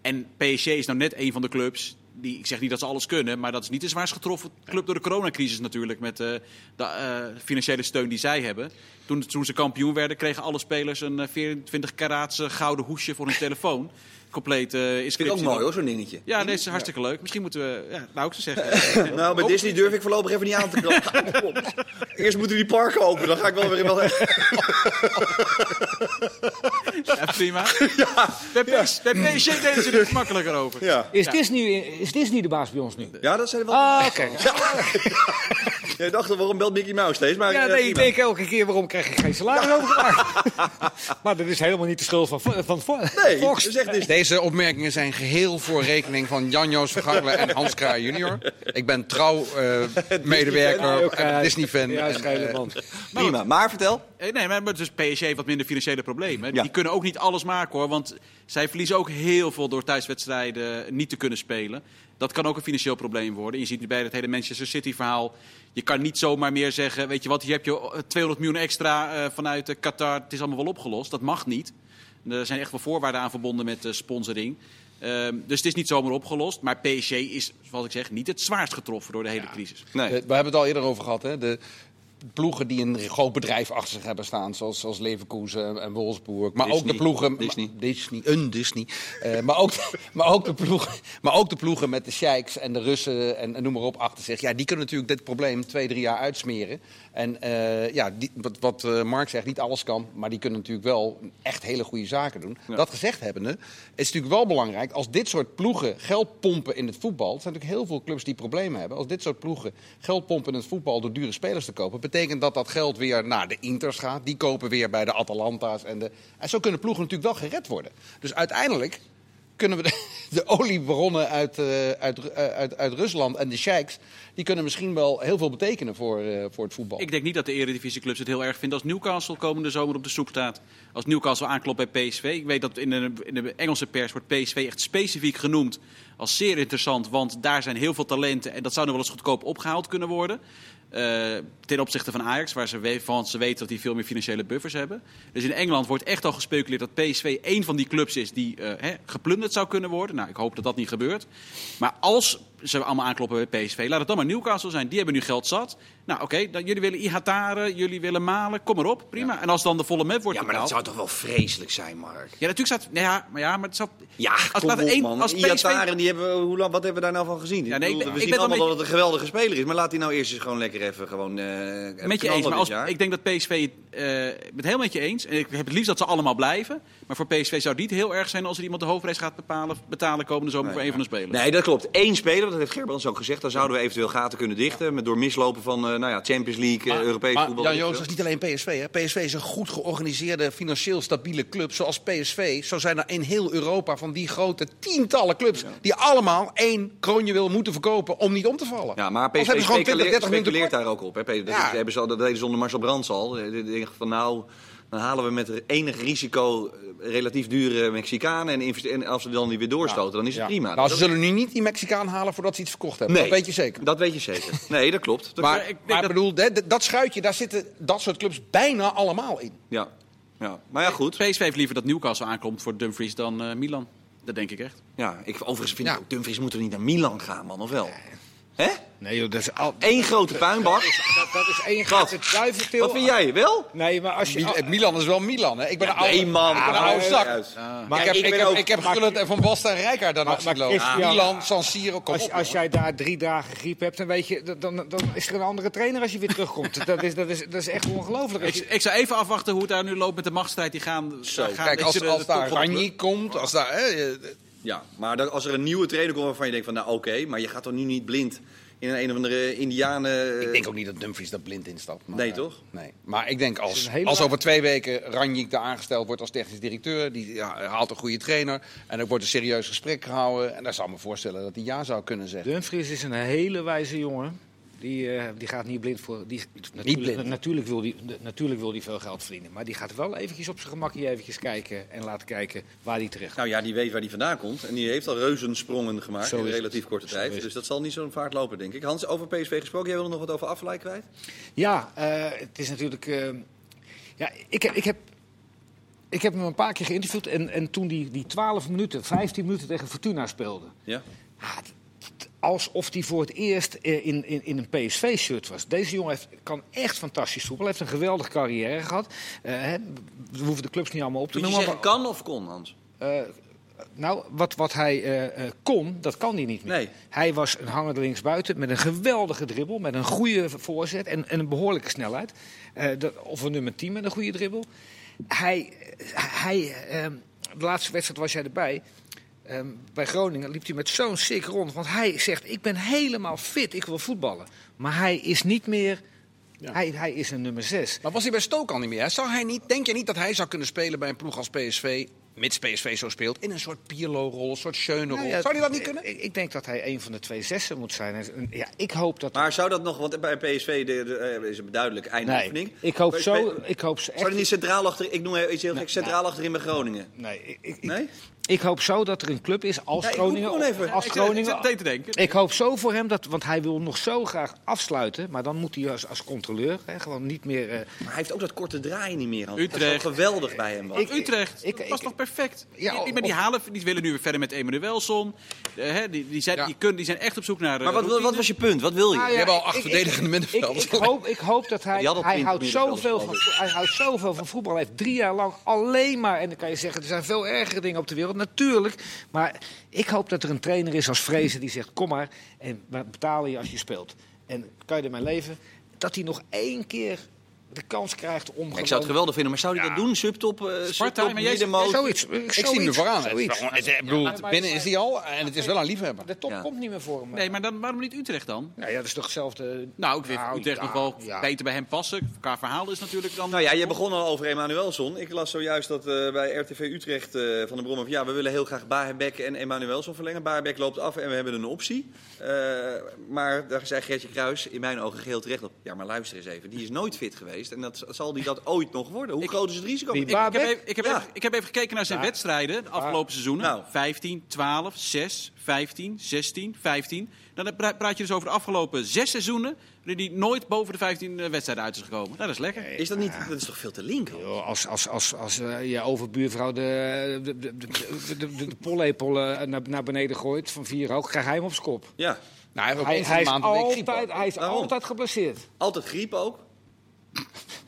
En PSG is nou net een van de clubs die, ik zeg niet dat ze alles kunnen, maar dat is niet de zwaarst getroffen club door de coronacrisis natuurlijk. Met eh, de eh, financiële steun die zij hebben. Toen, toen ze kampioen werden, kregen alle spelers een eh, 24 karaats gouden hoesje voor hun telefoon. Compleet eh vind het inscriptie. ook mooi hoor, zo'n dingetje. Ja, nee, is hartstikke leuk. Misschien moeten we, ja, nou ook zo zeggen. Nou, bij Disney durf ik voorlopig even niet aan te klappen. Eerst moeten die parken open, dan ga ik wel weer wel. Ja, prima. Bij, PS, bij PSG deden ze er makkelijker over. Ja. Is, Disney, is Disney de baas bij ons nu? ja, dat zijn wel. Ah, oké. Jij dacht al, waarom belt Mickey Mouse steeds? Maar, Ja, eh, nee, ik denk elke keer waarom krijg ik geen salaris overgemaakt. maar dat is helemaal niet de schuld van, van, van Nee, Fox. Deze opmerkingen zijn geheel voor rekening van Jan-Joos Vergangelen en Hans Kraaij junior. Ik ben trouw eh, medewerker Ook, en eh, Disney-fan. Ja, En, schijnlijk, eh, man. Prima, maar vertel. Eh, Nee, maar dus PSG heeft wat minder financiële problemen. Ja. Die kunnen ook niet alles maken hoor. Want zij verliezen ook heel veel door thuiswedstrijden niet te kunnen spelen. Dat kan ook een financieel probleem worden. Je ziet nu bij het hele Manchester City verhaal. Je kan niet zomaar meer zeggen, weet je wat, hier heb je eh, 200 miljoen extra eh, vanuit eh, Qatar. Het is allemaal wel opgelost. Dat mag niet. Er zijn echt wel voorwaarden aan verbonden met eh, sponsoring. Ehm, dus het is niet zomaar opgelost. Maar PSG is, zoals ik zeg, niet het zwaarst getroffen door de hele crisis. Nee. Eh, We hebben het al eerder over gehad. Hè? De ploegen die een groot bedrijf achter zich hebben staan, zoals, zoals Leverkusen en Wolfsburg. Maar ook de ploegen. Disney. Disney een Disney. Eh, maar, ook, maar, ook de ploegen, maar ook de ploegen met de Sheiks en de Russen en, en noem maar op achter zich. Ja, die kunnen natuurlijk dit probleem twee, drie jaar uitsmeren. En eh, ja, die, wat, wat eh, Mark zegt, niet alles kan. Maar die kunnen natuurlijk wel echt hele goede zaken doen. Dat gezegd hebbende, is natuurlijk wel belangrijk als dit soort ploegen geld pompen in het voetbal. Er zijn natuurlijk heel veel clubs die problemen hebben. Als dit soort ploegen geld pompen in het voetbal door dure spelers te kopen, betekent dat dat geld weer naar de Inters gaat. Die kopen weer bij de Atalanta's. En, de, en zo kunnen ploegen natuurlijk wel gered worden. Dus uiteindelijk kunnen we de, oliebronnen uit, eh, uit, eh, uit, uit Rusland en de sheiks... die kunnen misschien wel heel veel betekenen voor, eh, voor het voetbal. Ik denk niet dat de eredivisieclubs het heel erg vinden als Newcastle komende zomer op de soep staat. Als Newcastle aanklopt bij PSV. Ik weet dat in de, in de Engelse pers wordt PSV echt specifiek genoemd als zeer interessant. Want daar zijn heel veel talenten en dat zou nog wel eens goedkoop opgehaald kunnen worden. Eh, ten opzichte van Ajax, waar ze, van ze weten dat die veel meer financiële buffers hebben. Dus in Engeland wordt echt al gespeculeerd dat PSV één van die clubs is die eh, hè, geplunderd zou kunnen worden. Nou, ik hoop dat dat niet gebeurt. Maar als ze allemaal aankloppen bij PSV, laat het dan maar Newcastle zijn. Die hebben nu geld zat. Nou, oké, dan jullie willen Ihatare, jullie willen Malen, kom maar op, prima. En als dan de volle map wordt Ja, maar dat zou toch wel vreselijk zijn, Mark? Ja, natuurlijk staat... Nee, ja, maar ja, maar het zou... Ja, als, kom op, één- man. als PSV... Iataren, die hebben, hoe lang, wat hebben we daar nou van gezien? Ja, nee, Ik bedoel, ik- we ik zien ben allemaal dat het een geweldige speler is. Maar laat hij nou eerst eens gewoon lekker even gewoon, eh Met je eens, maar als, ik denk dat PSV, eh met helemaal met je eens. En ik heb het liefst dat ze allemaal blijven. Maar voor PSV zou het niet heel erg zijn als er iemand de hoofdprijs gaat bepalen, betalen komende zomer voor een van de spelers. Nee, dat klopt. Eén speler, dat heeft Gerbrands ook gezegd. Dan zouden we eventueel gaten kunnen dichten. Met door mislopen van eh, nou ja, Champions League, eh, Europees Maar voetbal. Jan weet ik Joos, dat is niet alleen PSV. Hè? PSV is een goed georganiseerde, financieel stabiele club. Zoals PSV, zo zijn er in heel Europa van die grote tientallen clubs... die allemaal één kroonje willen moeten verkopen om niet om te vallen. Ja, maar PSV hebben ze gewoon 20, speculeert, 30 minuten speculeert daar ook op. Hè. Dat, Ja. hebben ze al, dat deden ze onder Marcel Brands al. Van nou, dan halen we met enig risico eh, relatief dure Mexicanen. En, als ze dan die weer doorstoten, dan is het Ja. prima. Nou, ze Dat- zullen nu niet die Mexicaan halen voordat ze iets verkocht hebben. Nee, Dat weet je zeker. Dat weet je zeker. Nee, dat klopt. Dat Maar, ik maar dat- bedoel, hè, d- dat schuitje, daar zitten dat soort clubs bijna allemaal in. Ja. ja. Maar ja, goed. PSV heeft liever dat Newcastle aankomt voor Dumfries dan eh, Milan. Dat denk ik echt. Ja, ik, overigens vind Ja. ik ook, Dumfries moet er niet naar Milan gaan, man, of wel? Hè? Nee, joh, dat is al... Eén grote puinbak. Dat, dat is één grote duiventil. Wat vind jij, wel? Nee, maar als je... Mil- het Milan is wel Milan, hè? Ik ben een oude, Nee, man. ik ben een oude zak. Maar ik heb, ik ik heb, ook- ik heb maar- Gullit en Van Basten en Rijkaard daarna Maar- maar zien lopen. Christian- Milan, San Siro, kom Als, op. als jij daar drie dagen griep hebt, dan, weet je, dan, dan is er een andere trainer als je weer terugkomt. Dat is, dat is, dat is echt ongelooflijk. Ik, je- ik zou even afwachten hoe het daar nu loopt met de machtsstrijd. Die gaan, Zo, gaan Kijk, als, als daar komt, als daar... Hè, eh, Ja, maar dat- als er een nieuwe trainer komt waarvan je denkt van, nou oké, maar je gaat toch nu niet blind in een, een of andere Indianen... ik denk ook niet dat Dumfries daar blind instapt. Maar, Nee, eh, toch? Nee. Maar ik denk als, als over twee weken Ranjik daar aangesteld wordt als technisch directeur... die ja, haalt een goede trainer en er wordt een serieus gesprek gehouden... en daar zou ik me voorstellen dat hij ja zou kunnen zeggen. Dumfries is een hele wijze jongen. Die, eh, die gaat niet blind voor. Die, natuurlijk, blind. Natuurlijk wil, die, de- natuurlijk wil die veel geld verdienen. Maar die gaat wel eventjes op zijn gemakje eventjes kijken. En laten kijken waar hij terecht Nou ja, die weet waar die vandaan komt. En die heeft al reuzensprongen gemaakt Zo in relatief korte Zo tijd. Dus dat zal niet zo'n vaart lopen, denk ik. Hans, over PSV gesproken. Jij wil er nog wat over afleid kwijt? Ja, eh, het is natuurlijk. eh, ja, ik, heb- ik, heb, ik heb hem een paar keer geïnterviewd. En, en toen die, die 12 minuten, 15 minuten tegen Fortuna speelde. Ja. T- alsof hij voor het eerst eh, in, in, in een PSV-shirt was. Deze jongen heeft, kan echt fantastisch voetballen. heeft een geweldige carrière gehad. Eh, hè, we hoeven de clubs niet allemaal op te noemen. zeggen kan of kon, Hans? maar, eh, nou, wat, wat hij kon, dat kan hij niet meer. Nee. Hij was een hangende linksbuiten met een geweldige dribbel, met een goede voorzet en, en een behoorlijke snelheid. Dat, of een nummer 10 met een goede dribbel. Hij, hij, de laatste wedstrijd was jij erbij. Ehm, bij Groningen liep hij met zo'n sick rond. Want hij zegt, ik ben helemaal fit, ik wil voetballen. Maar hij is niet meer... Hij, hij is een nummer 6. Maar was hij bij Stoke al niet meer? hè? Zou hij niet, denk je niet dat hij zou kunnen spelen bij een ploeg als PSV, mits PSV zo speelt, in een soort Pierlo-rol, een soort Schöne-rol? Nou ja, zou hij dat niet kunnen? Ik, ik denk dat hij een van de twee zessen moet zijn. Ja, ik hoop dat... Maar zou dat nog, want bij PSV de, de, eh, is het duidelijk eindoefening. nee, ik hoop zo... Ik hoop zo Zou echt, hij niet centraal achter, ik noem iets heel Nee, gek, centraal achterin bij Groningen? nee, ik, ik, Nee? Ik hoop zo dat er een club is als Ja, ik Groningen... gewoon even. Als Ik zit- ik zit Groningen te denken. Ik hoop zo voor hem, dat, want hij wil nog zo graag afsluiten. Maar dan moet hij als, als controleur hè, gewoon niet meer... eh, Maar hij heeft ook dat korte draaien niet meer. Hans. Utrecht. Dat is wel geweldig bij hem. was. Ik- Utrecht, ik- dat was ik- toch perfect? Ja, die, halen, die willen nu weer verder met Emanuelson. Eh, hè, die, die, zijn, Ja. die, kunnen, die zijn echt op zoek naar. eh, maar wat, wat was je punt? Wat wil je? Nou Je hebt al ik- acht ik- verdedigende ik- middenvelders. Ik, ik, hoop, ik hoop dat hij, al hij, houdt zoveel van, ik. hij houdt zoveel van voetbal. Hij heeft drie jaar lang alleen maar... En dan kan je zeggen, er zijn veel ergere dingen op de wereld. Natuurlijk. Maar ik hoop dat er een trainer is als Vrezen die zegt... Kom maar, en we betalen je als je speelt. En kan je ermee leven? Dat hij nog één keer de kans krijgt om Ik zou het gewoon- geweldig vinden, maar zou hij dat doen? Subtop, eh subtop maar jij zegt- middenmoot? Zoiets. Ik zie hem er vooraan. Gewoon- Ik bedoel, binnen is hij al en het is wel een liefhebber. De top Ja. komt niet meer voor hem. Nee, maar dan, waarom niet Utrecht dan? Nou ja, dat is toch hetzelfde... Nou, ik vind Nou, Utrecht ja, nog wel ja. beter bij hem passen. Qua verhaal is natuurlijk dan... Nou ja, je begon al over Emanuelson. Ik las zojuist dat eh, bij RTV Utrecht eh, van de Brom ja, we willen heel graag Bahenbeck en Emanuelson verlengen. Bahenbeck loopt af en we hebben een optie. Eh, maar daar zei Gertje Kruis in mijn ogen geheel terecht op. Ja, maar luister eens even, die is nooit fit geweest en dat zal die dat ooit nog worden. Hoe groot is het risico? Ik- heb even, ik, heb Ja. even, ik heb even gekeken naar zijn Ja. wedstrijden de afgelopen seizoenen. Nou. 15, 12, 6, 15, 16, 15. Dan pra- praat je dus over de afgelopen zes seizoenen... hij nooit boven de 15 wedstrijden uit is gekomen. Nou, dat is lekker. Is dat niet, dat is toch veel te link? Joh, Als, als, als, als eh, je overbuurvrouw de, de, de, de, de, pollepel eh, naar, naar beneden gooit van vier hoog, krijg hij hem op zijn kop. Ja, Nou, hij is, altijd, hij is altijd geblesseerd. altijd griep ook.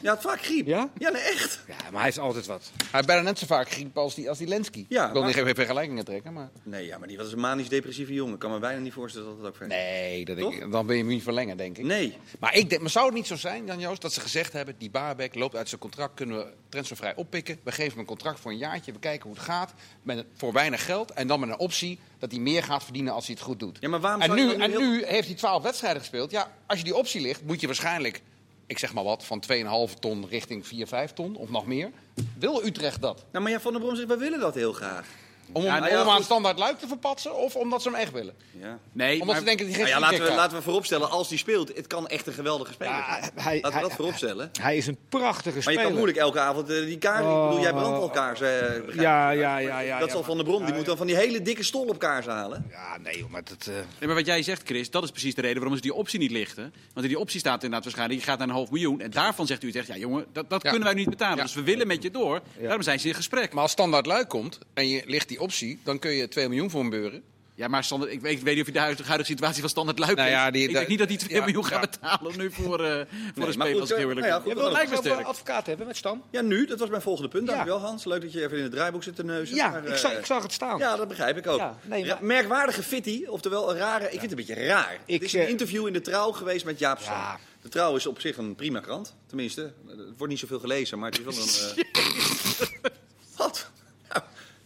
Ja, het vaak griep. Ja? Ja, nee, echt. Ja, maar hij heeft altijd wat. Hij heeft bijna net zo vaak griep als die, als die Lenski. Ja, ik wil maar- niet geen vergelijkingen trekken, maar... Nee, ja, maar die was een manisch-depressieve jongen. Ik kan me bijna niet voorstellen dat het ook verder. Nee, dat ik, dan ben je hem niet verlengen, denk ik. Nee. Maar, ik denk, maar zou het niet zo zijn, Jan Joost, dat ze gezegd hebben... die Baarbek loopt uit zijn contract, kunnen we transfervrij oppikken. We geven hem een contract voor een jaartje, we kijken hoe het gaat. Met, voor weinig geld en dan met een optie dat hij meer gaat verdienen als hij het goed doet. Ja, maar waarom en zou je nu, en heel- nu heeft hij 12 wedstrijden gespeeld. Ja, als je die optie ligt, moet je waarschijnlijk, ik zeg maar wat, van 2,5 ton richting 4, 5 ton of nog meer. Wil Utrecht dat? Nou, maar ja, Van der Brom zegt, we willen dat heel graag. Om hem, Ja, nou ja, aan goed. standaard luik te verpatsen of omdat ze hem echt willen? Ja. Nee, Omdat maar, ze denken dat hij Nou geen ja, laten we, laten we vooropstellen, als die speelt, het kan echt een geweldige speler Ja, zijn. hij- laten we dat vooropstellen. Hij is een prachtige Maar je speler. kan moeilijk elke avond eh, die kaars... Ik bedoel, jij brandt al kaars. eh. Ja, ja, ja, ja. dat ja, zal maar- Van der Brom, die ja, moet dan van die hele dikke stol op kaars halen. Ja, nee, joh, maar dat... eh, nee, maar wat jij zegt, Chris, dat is precies de reden waarom ze die optie niet lichten. Want in die optie staat inderdaad waarschijnlijk, je gaat naar een half miljoen. En daarvan zegt Utrecht, ja jongen, dat, dat Ja. kunnen wij niet betalen. Ja. Dus we willen met je door. Daarom zijn ze in gesprek. Maar als standaard luik komt en je ligt die optie, dan kun je 2 miljoen voor hem beuren. Ja, maar standaard, ik, weet, ik weet niet of je de huidige, huidige situatie van Standard Luik Nou ja, die- Ik denk niet dat die 2 ja, miljoen gaat ja. betalen nu voor, eh voor een maar speler goed, als ik eh, nou ja, goed, we een advocaat hebben met Stam? Ja, nu, dat was mijn volgende punt. Ja. Dankjewel Hans. Leuk dat je even in het draaiboek zit te neuzen. Ja, Maar, ik eh, zag, ik zag het staan. Ja, dat begrijp ik ook. Ja, nee, maar- Merkwaardige fitty, oftewel een rare... Ik vind het een beetje raar. Ik, het is een interview in de Trouw geweest met Jaap Stam. Ja. De Trouw is op zich een prima krant. Tenminste, het wordt niet zoveel gelezen, maar het is wel een...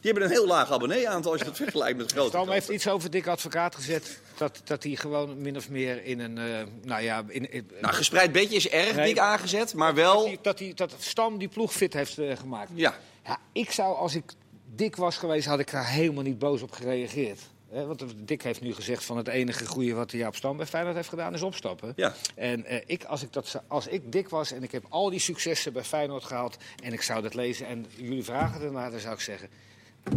die hebben een heel laag abonnee-aantal als je dat vergelijkt met grote Stam heeft iets over Dick Advocaat gezet. Dat, dat hij gewoon min of meer in een... eh, nou ja, in, in- Nou, gespreid bedje is erg Nee. dik aangezet, maar dat, wel... hij, dat, hij, dat Stam die ploeg fit heeft eh, gemaakt. Ja, Ja, ik zou, als ik Dick was geweest, had ik daar helemaal niet boos op gereageerd. Want Dick heeft nu gezegd van het enige goede wat Jaap Stam bij Feyenoord heeft gedaan is opstappen. Ja. En eh, ik, als, ik dat, als ik Dick was en ik heb al die successen bij Feyenoord gehaald en ik zou dat lezen en jullie vragen ernaar, dan zou ik zeggen,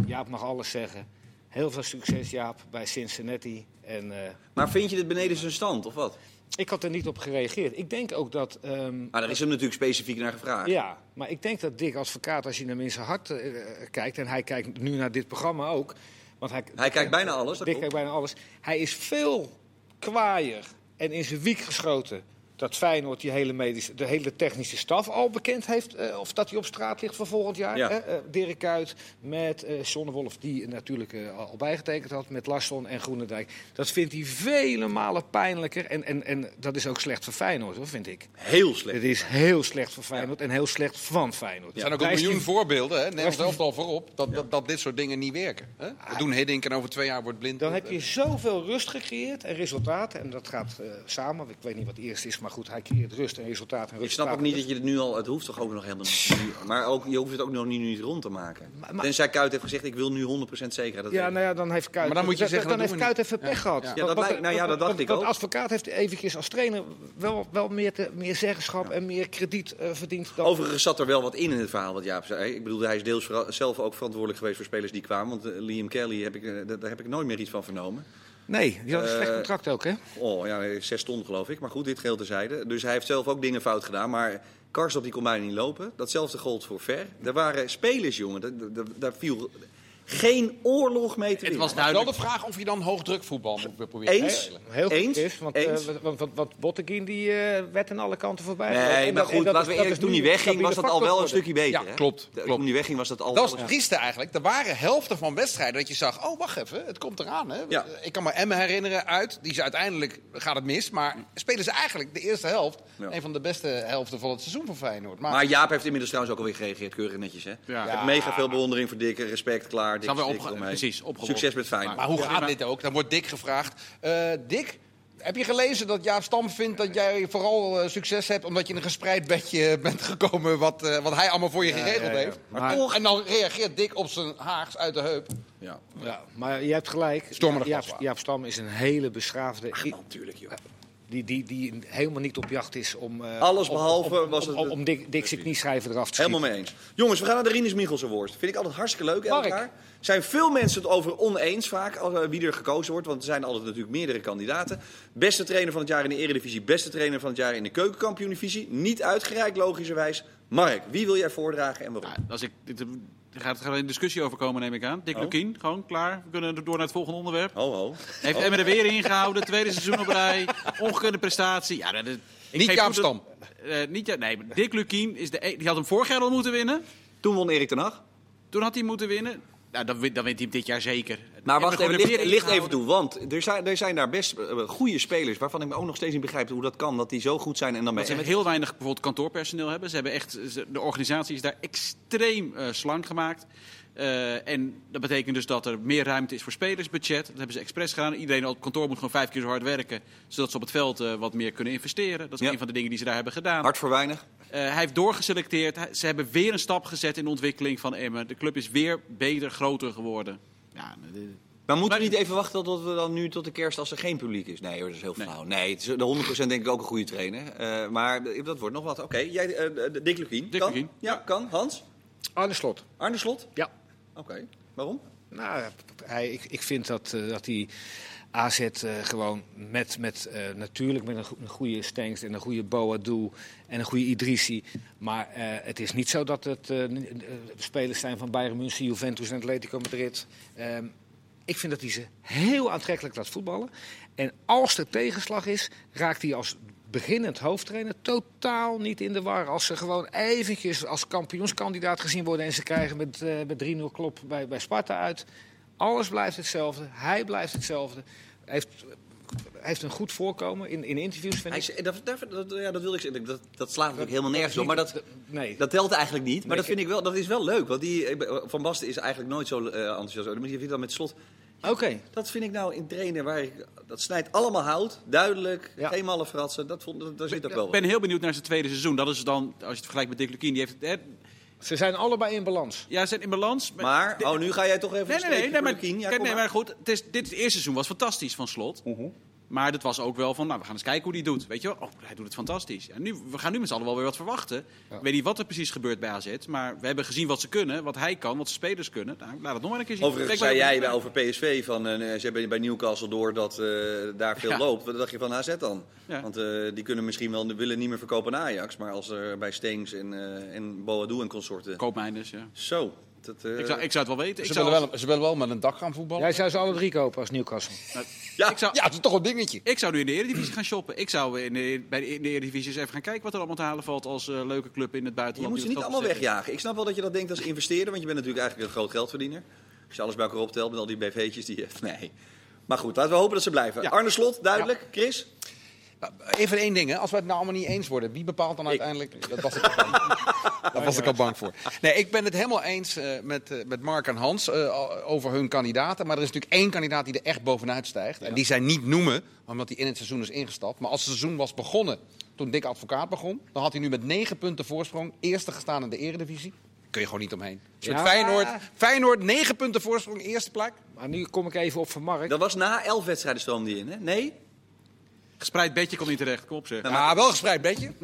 Jaap mag alles zeggen. Heel veel succes Jaap bij Cincinnati. En eh, maar vind je dit beneden zijn stand, of wat? ik had er niet op gereageerd. Ik denk ook dat... ehm, Maar daar is hem natuurlijk specifiek naar gevraagd. ja, maar ik denk dat Dick advocaat, als je naar zijn hart eh, kijkt... en hij kijkt nu naar dit programma ook... Want hij, Hij kijkt bijna alles, Dick klopt. kijkt bijna alles. Hij is veel kwaaier en in zijn wiek geschoten dat Feyenoord die hele medische, de hele technische staf al bekend heeft. eh, of dat hij op straat ligt voor volgend jaar. Ja. hè? Eh, Dirk Kuyt met eh Zonnewolf, die natuurlijk eh, al bijgetekend had. Met Larsson en Groenendijk. Dat vindt hij vele malen pijnlijker. En, en, en dat is ook slecht voor Feyenoord, hoor, vind ik. Heel slecht. Het is heel slecht voor Feyenoord en heel slecht van Feyenoord. Er zijn ook een miljoen die- voorbeelden, hè? Nederland zelf al voorop, dat, dat, dat dit soort dingen niet werken. Hè? We doen Hiddink en over twee jaar wordt blind. Dan heb je zoveel rust gecreëerd en resultaten. En dat gaat eh, samen. Ik weet niet wat eerst is, maar goed, hij creëert rust en resultaat. En Ik snap ook niet en dat je het nu al... Het hoeft toch ook nog helemaal niet. Maar ook, je hoeft het ook nog niet, niet rond te maken. Maar- maar- Tenzij Kuit heeft gezegd, ik wil nu 100% zeker. Dat Ja, nou ja, dan heeft Kuit, Maar dan moet je zeggen, dan dat heeft Kuit even pech gehad. Ja. Ja, dat lijkt- nou ja, dat dacht ik ook. de advocaat heeft eventjes als trainer wel, wel meer, te, meer zeggenschap en meer krediet eh, verdiend. Dan... Overigens zat er wel wat in in het verhaal wat Jaap zei. Ik bedoel, hij is deels zelf ook verantwoordelijk geweest voor spelers die kwamen. Want eh, Liam Kelly, heb ik, eh, daar heb ik nooit meer iets van vernomen. Nee, die had een slecht Eh, contract ook, hè? Oh ja, zes ton geloof ik. Maar goed, dit geheel terzijde. Dus hij heeft zelf ook dingen fout gedaan. Maar Karsdorp die kon bijna niet lopen. Datzelfde gold voor Ver. Er waren spelers, jongen. Daar, daar, daar viel geen oorlog mee te Het winnen. was Maar wel duidelijk. de vraag of je dan hoogdrukvoetbal moet proberen te Eens? spelen. Heel goed Eens? is, want, Eens? eh, want, want, want Botteguin die eh, werd aan alle kanten voorbij. Nee. En maar goed, dat laten we eerlijk, toen hij wegging was dat al wel een stukje beter. Ja, hè? klopt. Toen hij wegging was dat al Dat was het trieste eigenlijk. Er waren helften van wedstrijden dat je zag, oh wacht even, het komt eraan. Hè? Ja. Ik kan me Emmen herinneren uit, die ze uiteindelijk gaat het mis. Maar spelen ze eigenlijk de eerste helft, Ja. een van de beste helften van het seizoen van Feyenoord. Maar, Maar Jaap heeft inmiddels trouwens ook alweer gereageerd, keurig netjes. Hè? Ja. Ik heb mega veel bewondering voor Dick, respect, klaar. Dick Zijn we opge- precies, opgelost. Succes met Feyenoord. maar hoe Ja, gaat dit ook? Dan wordt Dick gevraagd. Eh, Dick, heb je gelezen dat Jaap Stam vindt dat jij vooral eh, succes hebt omdat je in een gespreid bedje bent gekomen wat, eh, wat hij allemaal voor je geregeld ja, ja. heeft? Maar- toch, en dan reageert Dick op zijn Haags uit de heup. Ja. Ja, maar je hebt gelijk. Jaap. Jaap Stam is een hele beschaafde... Ach, man, tuurlijk, joh. Die, die, die helemaal niet op jacht is om... eh, Alles om- behalve om, was het- Om, om Dick, Dick zijn eraf te schieten. Helemaal mee eens. Jongens, we gaan naar de Rinus Michels Award. Vind ik altijd hartstikke leuk elk Mark. jaar. Zijn veel mensen het over oneens vaak, als, eh, wie er gekozen wordt. Want er zijn altijd natuurlijk meerdere kandidaten. Beste trainer van het jaar in de Eredivisie. Beste trainer van het jaar in de Keukenkampioen-divisie. Niet uitgereikt, logischerwijs. Mark, wie wil jij voordragen en waarom? Ja, als ik, er gaat, er een discussie over komen, neem ik aan. Dick Oh. Lukien, gewoon klaar. We kunnen door naar het volgende onderwerp. Ho, ho. Heeft Emmen er weer ingehouden, tweede seizoen op rij. Ongekende prestatie. Ja, dat, ik Niet dat- Stam. eh, niet, Ja- nee, Dick Lukien is de, e- die had hem vorig jaar al moeten winnen. Toen won Erik ten Hag. Toen had hij moeten winnen. Nou, dan, wint- dan wint hij hem dit jaar zeker. Maar wacht even, licht, even toe. Want er zijn, er zijn daar best eh, goede spelers waarvan ik me ook nog steeds niet begrijp hoe dat kan. Dat die zo goed zijn en dan Dat ze Emmen- heel weinig bijvoorbeeld kantoorpersoneel hebben. Ze hebben echt, de organisatie is daar extreem eh, slank gemaakt. Eh, en dat betekent dus dat er meer ruimte is voor spelersbudget. Dat hebben ze expres gedaan. Iedereen op kantoor moet gewoon vijf keer zo hard werken. Zodat ze op het veld eh, wat meer kunnen investeren. Dat is Ja. een van de dingen die ze daar hebben gedaan. Hard voor weinig. Eh, hij heeft doorgeselecteerd. Ze hebben weer een stap gezet in de ontwikkeling van Emmen. De club is weer beter, groter geworden. Ja, Maar moeten we niet even wachten tot we dan nu tot de kerst als er geen publiek is? Nee hoor, dat is heel flauw. Nee, het is de 100% denk ik ook een goede trainer. Eh, maar dat wordt nog wat. Oké, jij, de- Dick Lukien. Dick kan? Lukien. Ja, kan. Hans? Arne Slot. Arne Slot? Ja. Oké. Waarom? Nou, hij, ik, ik vind dat, eh, dat hij AZ eh, gewoon met, met eh, natuurlijk met een, go- een goede Stengs en een goede Boadu en een goede Idrissi. Maar het is niet zo dat het spelers zijn van Bayern München, Juventus en Atletico Madrid. Ehm, ik vind dat hij ze heel aantrekkelijk laat voetballen. En als er tegenslag is, raakt hij als beginnend hoofdtrainer totaal niet in de war. Als ze gewoon eventjes als kampioenskandidaat gezien worden... en ze krijgen met, eh, met 3-0 klop bij, bij Sparta uit. Alles blijft hetzelfde. Hij blijft hetzelfde. Hij heeft, hij heeft een goed voorkomen in, in interviews, vind Hij, ik. is- dat, dat, dat, ja, dat wil ik zeggen. Dat, dat slaat natuurlijk helemaal nergens op. Maar dat, Nee. dat telt eigenlijk niet. Maar Nee, dat vind ik wel, dat is wel leuk. Want die, eh, Van Basten is eigenlijk nooit zo eh, enthousiast. Maar die vindt dat met slot. Oké. Dat vind ik nou in trainen waar ik, dat snijdt allemaal hout, duidelijk, Ja. geen malle fratsen. Dat vond, dat, daar zit ook wel Ik ben heel benieuwd naar zijn tweede seizoen. Dat is dan, als je het vergelijkt met Dick Lukien, die heeft het... hè, Ze zijn allebei in balans. Ja, ze zijn in balans. Maar, oh, nu ga jij toch even Nee, nee, nee, nee, maar, de Kien. Ja, kijk, kom nee, maar. maar goed, het is, dit eerste seizoen was fantastisch van slot. Maar dat was ook wel van, nou, we gaan eens kijken hoe hij doet. Weet je wel, oh, hij doet het fantastisch. Ja, nu, we gaan nu met z'n allen wel weer wat verwachten. Ik weet niet wat er precies gebeurt bij AZ. Maar we hebben gezien wat ze kunnen, wat hij kan, wat de spelers kunnen. Nou, laat het nog maar een keer zien. Overigens zei jij bij- over PSV van eh, ze hebben bij Newcastle door dat eh, daar veel Ja. loopt. Wat dacht je van AZ dan? Ja. Want eh, die kunnen misschien wel willen niet meer verkopen aan Ajax, maar als er bij Stengs en, en Boadu en consorten. Koopmijnders, ja. Zo, Dat, eh, Ik zou, ik zou het wel weten. Ik Ze zou, willen, wel, ze willen wel met een dak gaan voetballen. Jij zou ze alle drie kopen als Newcastle. ja, ik, zou, Ja, dat is toch een dingetje. ik zou nu in de Eredivisie gaan shoppen. Ik zou in de, bij de, in de Eredivisie eens even gaan kijken wat er allemaal te halen valt als eh, leuke club in het je buitenland. moet ze niet allemaal wegjagen. Ik snap wel dat je dat denkt als investeerder, want je bent natuurlijk eigenlijk een groot geldverdiener. Als je alles bij elkaar optelt met al die BV'tjes die je... Nee. Maar goed, laten we hopen dat ze blijven. Ja. Arne Slot, duidelijk. Chris? Even één ding, hè. als we het nou allemaal niet eens worden, wie bepaalt dan uiteindelijk? Dat was ik al bang, Daar was ik al bang voor. Nee, ik ben het helemaal eens eh, met, eh, met Mark en Hans eh, over hun kandidaten. Maar er is natuurlijk één kandidaat die er echt bovenuit stijgt. En die zij niet noemen, omdat hij in het seizoen is ingestapt. Maar als het seizoen was begonnen toen Dick Advocaat begon, dan had hij nu met negen punten voorsprong eerste gestaan in de Eredivisie. Kun je gewoon niet omheen. Dus met Ja. Feyenoord, Feyenoord, negen punten voorsprong, eerste plek. Maar nu kom ik even op Van Mark. Dat was na elf wedstrijden stroomde die in, hè? Nee? Gespreid bedje komt niet terecht. Kom op zeg. Ja, wel gespreid beetje.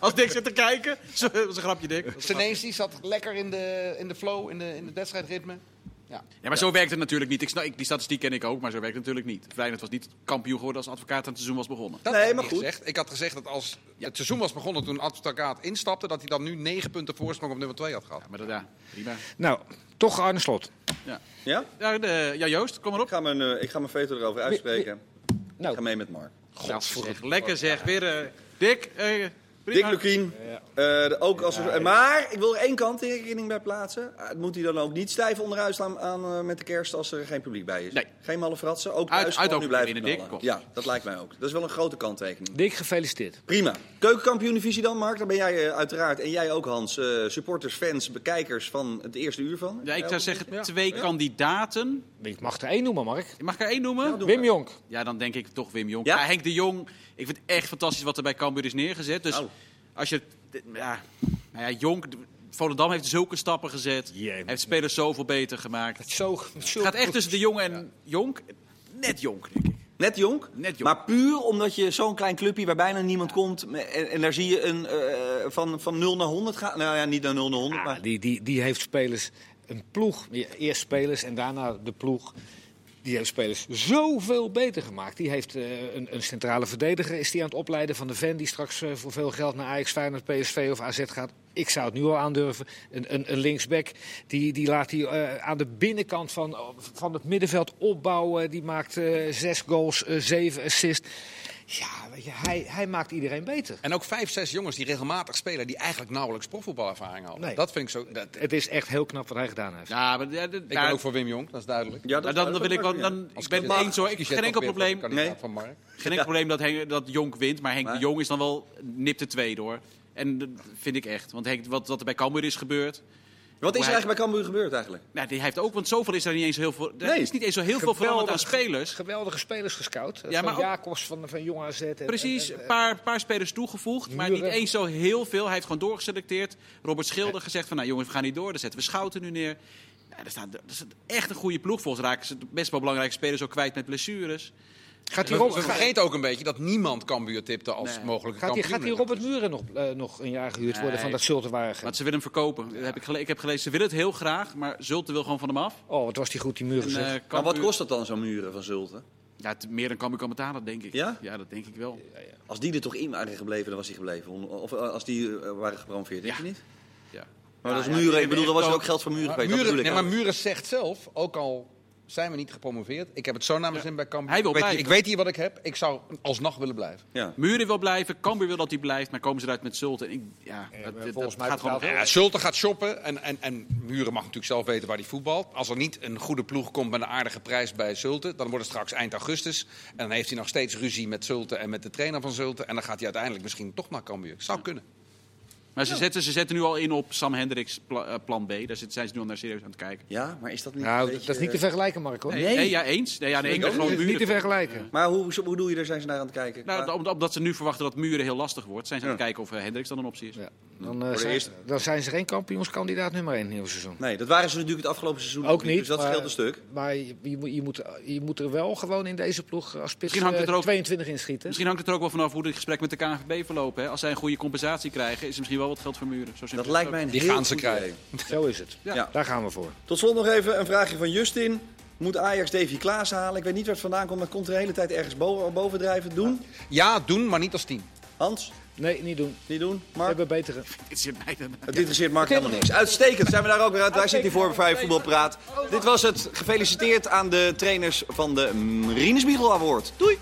Als Dick zit te kijken. Zo, Dat is een grapje, Dick. Senesi zat lekker in de, in de flow, in, de, in het wedstrijdritme. Ja. Ja, maar zo werkt het natuurlijk niet. Ik, snap- ik- die statistiek ken ik ook, maar zo werkt het natuurlijk niet. Feyenoord was niet kampioen geworden als advocaat aan het seizoen was begonnen. Dat Nee, heb ik maar goed. Gezegd. Ik had gezegd dat als het seizoen was begonnen toen Advocaat instapte, dat hij dan nu negen punten voorsprong op nummer 2 had gehad. Ja, maar dat, ja, prima. Nou, toch Arne Slot. Ja, Ja? ja, de, ja Joost, kom maar Ik op. ga mijn, eh, ik ga mijn veto erover uitspreken. Ik Nou, ga mee met Mark. Nou, zeg, lekker zeg. Weer, eh, Dick, eh, Dick. Lukien. eh, ook als er, maar ik wil er één kanttekening bij plaatsen. Het moet hij dan ook niet stijf onderuit staan aan, eh, met de kerst als er geen publiek bij is. Nee. Geen malle fratsen. Ook Uit- thuis uit ook nu blijven Dick. Klopt. Ja, dat lijkt mij ook. Dat is wel een grote kanttekening. Dick, gefeliciteerd. Prima. Keukenkampioen-divisie dan, Mark. Daar ben jij eh, uiteraard. En jij ook, Hans. eh, supporters, fans, bekijkers van het eerste uur van. Ja, ik zou zeggen Ja. twee kandidaten. Ik mag er één noemen, Mark. Mag ik er één noemen? Wim. Jonk. Ja, dan denk ik toch Wim Jong. Ja? Ja? Henk de Jong, ik vind het echt fantastisch wat er bij Cambuur is neergezet. Dus Nou. Als je... Ja, nou ja, Jong... Volendam heeft zulke stappen gezet. Heeft spelers zoveel beter gemaakt. Zo, zo Het gaat echt tussen de Jong en Jonk. Net Jonk, denk ik. Net jong. Net Jonk. Maar puur omdat je zo'n klein clubje waar bijna niemand komt. En, en daar zie je een, eh, van, van 0 naar 100 gaan. Nou ja, niet naar 0 naar 100. Ja, maar die, die, die heeft spelers, een ploeg, eerst spelers en daarna de ploeg. Die heeft spelers zoveel beter gemaakt. Die heeft eh, een, een centrale verdediger is die aan het opleiden van de Ven die straks eh, voor veel geld naar Ajax, Feyenoord, PSV of AZ gaat. Ik zou het nu al aandurven. Een, een, linksback die, die laat hij eh, aan de binnenkant van, van het middenveld opbouwen. Die maakt zes goals, zeven assists. Ja, weet je, hij, hij maakt iedereen beter. En ook vijf, zes jongens die regelmatig spelen, die eigenlijk nauwelijks profvoetbalervaring hadden. Nee. Dat vind ik zo. Dat, Het is echt heel knap wat hij gedaan heeft. Ja, maar ja, ik ben ook voor Wim Jong, dat is duidelijk. ja, maar dan, dan wil ik wel... Dan, ik ben het eens hoor. Ik, geen enkel probleem. Nee. Van Mark. Geen enkel probleem dat, Henk, dat Jonk wint. Maar Henk Maar- de Jong is dan wel nip de tweede hoor. En dat vind ik echt. Want Henk, wat, wat er bij Cambuur is gebeurd... Wat is er eigenlijk bij Cambuur gebeurd eigenlijk? Nou, die heeft ook, want zoveel is er niet eens heel veel. Er Nee. is niet eens zo heel veel veranderd aan spelers. Geweldige spelers gescout. Ja, van maar ook- Jacobs van, van Jong AZ. En, Precies, en- een en- paar, paar spelers toegevoegd, maar niet eens zo heel veel. Hij heeft gewoon doorgeselecteerd. Robert Schilder gezegd van, nou jongens, we gaan niet door. Dan zetten we Schouten nu neer. Ja, er staat, er staat echt een goede ploeg. Volgens raken ze best wel belangrijke spelers ook kwijt met blessures. Gaat die We, Rob- we gaat- vergeten ook een beetje dat niemand Cambuur tipte als Nee. mogelijke Gaat die, gaat die Robert Muren nog, eh, nog een jaar gehuurd worden van dat Zultenwagen? Want ze willen hem verkopen. Dat Heb ik, gele- ik heb gelezen, ze willen het heel graag, maar Zulte wil gewoon van hem af. Oh, wat was die goed, die Muren. Zeg. eh, Maar wat kost dat dan, zo'n muren van Zulten? Ja, het- meer dan Cambuur kan betalen, denk ik. Ja? Ja, dat denk ik wel. Als die er toch in waren gebleven, dan was hij gebleven. Of eh, als die waren gepromoveerd, denk Ja. je niet? Ja. Maar dat Ja, is ja, muren. ik bedoel, er was ook geld voor muren ik nee, maar. Muren zegt zelf, ook al zijn we niet gepromoveerd, ik heb het zo naar mijn zin bij Cambuur. Hij wil ik, weet, blijven. ik weet hier wat ik heb, ik zou alsnog willen blijven. Ja. Muren wil blijven, Cambuur wil dat hij blijft, maar komen ze eruit met Zulte. En ik, ja, dat, maar dat- volgens dat mij gaat gewoon... betaalt- Ja, Zulte gaat shoppen en, en, en Muren mag natuurlijk zelf weten waar hij voetbalt. Als er niet een goede ploeg komt met een aardige prijs bij Zulte, dan wordt het straks eind augustus. En dan heeft hij nog steeds ruzie met Zulte en met de trainer van Zulte. En dan gaat hij uiteindelijk misschien toch naar Cambuur. Zou kunnen. Maar ze, zetten, ze zetten nu al in op Sam Hendricks pla- eh, plan B. Daar zijn ze nu al naar serieus aan het kijken. ja, maar is dat niet nou, een beetje... dat is niet te vergelijken, Mark. Hoor. Nee, Nee. nee, ja, eens. Nee, ja, nee, ik ben gewoon niet, Muren. niet te vergelijken. Maar hoe, hoe bedoel je, daar zijn ze naar aan het kijken? Nou, Qua- om- omdat ze nu verwachten dat Muren heel lastig wordt, zijn ze aan het Ja. kijken of eh, Hendricks dan een optie is. Ja. Dan, eh, de zijn, eerste. dan zijn ze geen kampioenskandidaat nummer 1 nieuw seizoen. Nee, dat waren ze natuurlijk het afgelopen seizoen Ook niet. Dus dat maar, scheelt een stuk. Maar je, je, moet- je, moet, je moet er wel gewoon in deze ploeg als spits Misschien hangt het er eh, ook- 22 inschieten. Misschien hangt het er ook wel vanaf hoe het gesprek met de KNVB verlopen. Hè. Als zij een goede compensatie krijgen, is er misschien wel wat geld voor Muren. Zo simpel Dat lijkt mij een Die heel gaan ze goed krijgen. idee. Zo is het. Ja. Ja. Daar gaan we voor. Tot slot nog even een vraagje van Justin. Moet Ajax Davy Klaas halen? Ik weet niet waar het vandaan komt, maar het komt er de hele tijd ergens boven, bovendrijven. Doen? Ja, doen, maar niet als team. Hans, Nee, niet doen. niet doen. We hebben betere. Het zit mij dan. Het interesseert Mark helemaal niks. Uitstekend, zijn we daar ook weer uit. Daar zit hij voor bij Voetbalpraat. Dit was het. Gefeliciteerd aan de trainers van de Rinus Award. Doei!